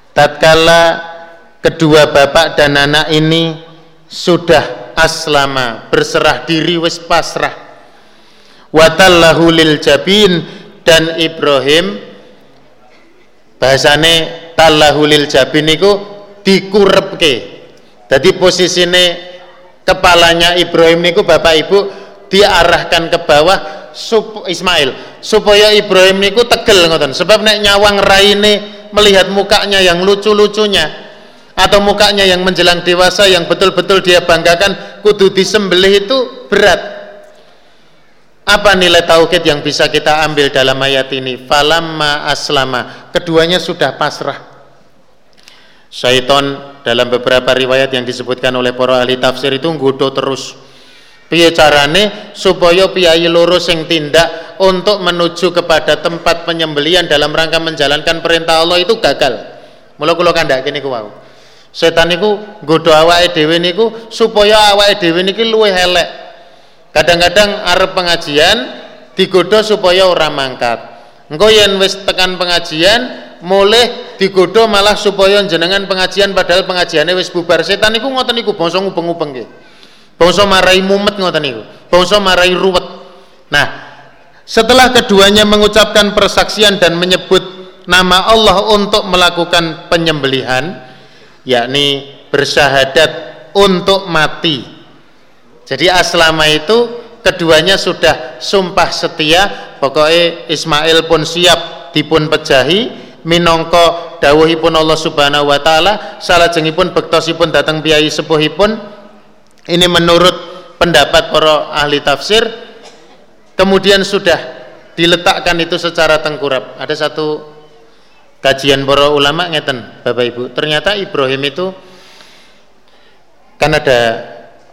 Tatkala kedua bapak dan anak ini sudah aslama berserah diri wis pasrah. Wa tallahu lil jabin dan Ibrahim bahasane tallahu lil jabin niku dikurepke. Jadi posisine kepalanya Ibrahim niku bapak ibu diarahkan ke bawah sup, Ismail. Supaya Ibrahim niku tegel ngoten. Sebab nek nyawang raine melihat mukanya yang lucu-lucunya atau mukanya yang menjelang dewasa yang betul-betul dia banggakan kudu disembelih itu berat. Apa nilai tauhid yang bisa kita ambil dalam ayat ini? Falamma aslama. Keduanya sudah pasrah. Syaiton dalam beberapa riwayat yang disebutkan oleh para ahli tafsir itu nggodo terus. Piye carane? Supaya piyai loro sing tindak untuk menuju kepada tempat penyembelian dalam rangka menjalankan perintah Allah itu gagal. Mula kula kandhake niku wau. Setan niku nggodho awake dhewe niku supaya awake dhewe niki elek. Kadang-kadang arep pengajian digodho supaya ora mangkat. Engko yen wis tekan pengajian mulai digodho malah supaya jenengan pengajian padahal pengajiannya wis bubar setan niku ngoten niku bangsa ngubeng-ubeng nggih Bangsa marai mumet ngoten niku. Bangsa marai ruwet. Nah, setelah keduanya mengucapkan persaksian dan menyebut nama Allah untuk melakukan penyembelihan, yakni bersyahadat untuk mati. Jadi aslama itu keduanya sudah sumpah setia, pokoknya Ismail pun siap dipun pejahi minongko dawuhipun Allah Subhanahu wa taala salajengipun bektosipun datang piyai sepuhipun ini menurut pendapat para ahli tafsir kemudian sudah diletakkan itu secara tengkurap. Ada satu kajian para ulama ngeten Bapak Ibu ternyata Ibrahim itu kan ada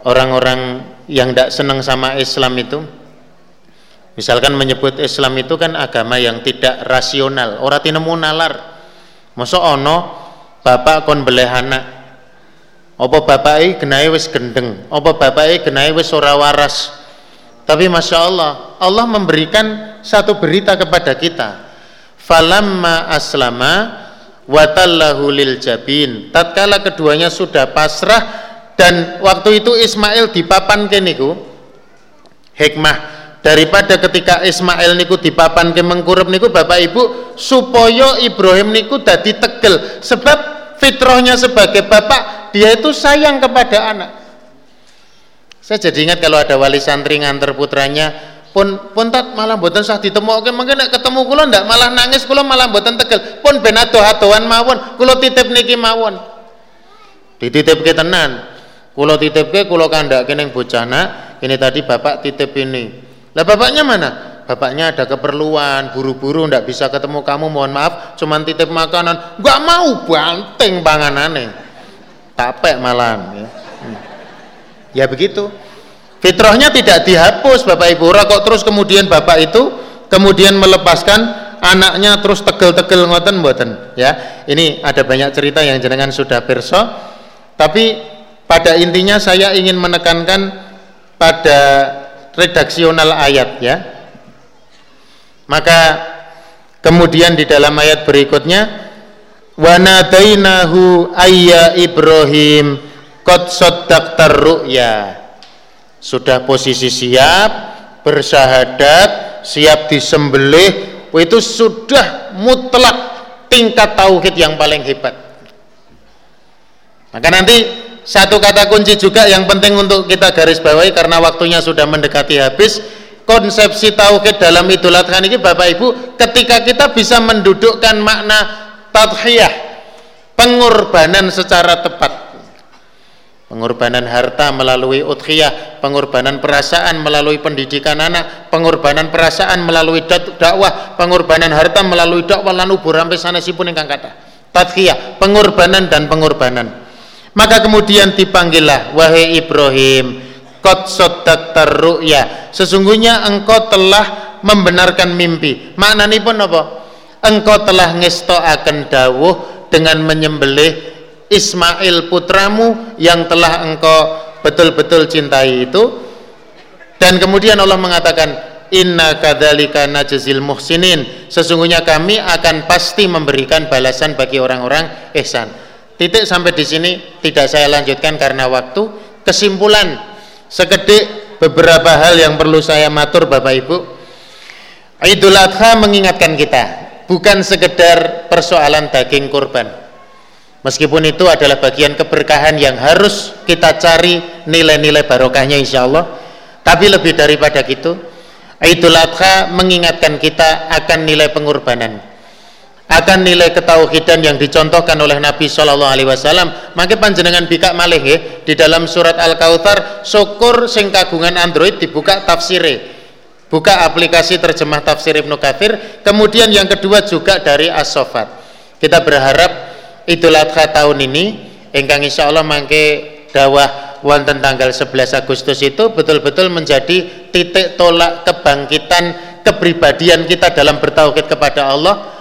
orang-orang yang tidak senang sama Islam itu misalkan menyebut Islam itu kan agama yang tidak rasional orang tinemu nalar. Masa ono bapak kon beleh anak? Apa bapake genahe wis gendeng? Apa bapake genahe wis ora waras? Tapi masya Allah Allah memberikan satu berita kepada kita. Falamma aslama watallahu lil jabin. Tatkala keduanya sudah pasrah dan waktu itu Ismail dipapan niku hikmah daripada ketika Ismail niku dipapan ke mengkurup niku Bapak Ibu supaya Ibrahim niku dadi tegel. Sebab fitrahnya sebagai bapak dia itu sayang kepada anak. Saya jadi ingat kalau ada wali santri nganter putranya pun pun tat malah buatan sah oke mungkin ketemu kulo ndak malah nangis kulo malah buatan tegel. Pun ben atuh-atuhan mawon kulo titip niki mawon. Dititip ke tenan. Kulo titip ke kulo kandak ning bocah nak ini tadi bapak titip ini lah bapaknya mana? Bapaknya ada keperluan buru-buru ndak bisa ketemu kamu mohon maaf cuman titip makanan. Nggak mau banting panganane. Capek malam ya. Hmm. ya begitu. Fitrahnya tidak dihapus Bapak Ibu. Kok terus kemudian Bapak itu kemudian melepaskan anaknya terus tegel-tegel ngoten mboten ya. Ini ada banyak cerita yang jenengan sudah perso tapi pada intinya saya ingin menekankan pada redaksional ayat ya. Maka kemudian di dalam ayat berikutnya wanadainahu ayya Ibrahim qad saddaqtar ru'ya. Sudah posisi siap bersyahadat siap disembelih itu sudah mutlak tingkat tauhid yang paling hebat. Maka nanti satu kata kunci juga yang penting untuk kita garis bawahi karena waktunya sudah mendekati habis. Konsepsi tauhid dalam Idul Adha ini Bapak Ibu ketika kita bisa mendudukkan makna tadhiyah pengorbanan secara tepat. Pengorbanan harta melalui udhiyah pengorbanan perasaan melalui pendidikan anak pengorbanan perasaan melalui dakwah pengorbanan harta melalui dakwah lan ubur sampai sanesipun ingkang kata tadhiyah pengorbanan dan pengorbanan maka kemudian dipanggillah wahai Ibrahim qad saddaqtar ru'ya. Sesungguhnya engkau telah membenarkan mimpi. Maknanya pun apa? Engkau telah akan dawuh dengan menyembelih Ismail putramu yang telah engkau betul-betul cintai itu. Dan kemudian Allah mengatakan inna kadzalika najzil muhsinin. Sesungguhnya kami akan pasti memberikan balasan bagi orang-orang ihsan titik sampai di sini tidak saya lanjutkan karena waktu. Kesimpulan sekedip beberapa hal yang perlu saya matur Bapak Ibu. Idul Adha mengingatkan kita bukan sekedar persoalan daging kurban. Meskipun itu adalah bagian keberkahan yang harus kita cari nilai-nilai barokahnya insya Allah. Tapi lebih daripada itu Idul Adha mengingatkan kita akan nilai pengorbanan akan nilai ketauhidan yang dicontohkan oleh Nabi Shallallahu Alaihi Wasallam. Maka panjenengan bika malih ya, di dalam surat Al Kautsar, syukur sing kagungan Android dibuka tafsire, buka aplikasi terjemah tafsir Ibnu Katsir. Kemudian yang kedua juga dari As-Sofat. Kita berharap Idul Adha tahun ini, engkang Insya Allah mangke dawah wonten tanggal 11 Agustus itu betul-betul menjadi titik tolak kebangkitan kepribadian kita dalam bertauhid kepada Allah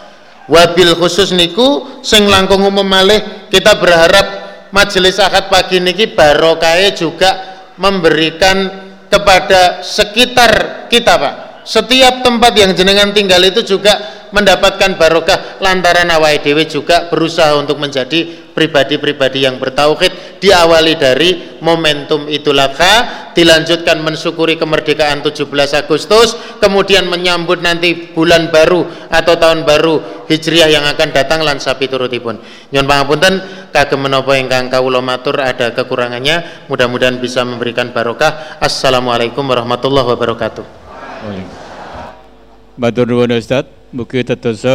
wabil khusus niku sing langkung umum malih kita berharap majelis akad pagi niki barokai juga memberikan kepada sekitar kita Pak setiap tempat yang jenengan tinggal itu juga mendapatkan barokah. Lantaran awai dewi juga berusaha untuk menjadi pribadi-pribadi yang bertauhid. Diawali dari momentum Idul Adha dilanjutkan mensyukuri kemerdekaan 17 Agustus kemudian menyambut nanti bulan baru atau tahun baru Hijriah yang akan datang lan sapi turutipun. Nyon pangapunten kagem menapa ingkang kawula matur ada kekurangannya mudah-mudahan bisa memberikan barokah. Assalamualaikum warahmatullahi wabarakatuh Batur nuwun Ustaz, mugi teteso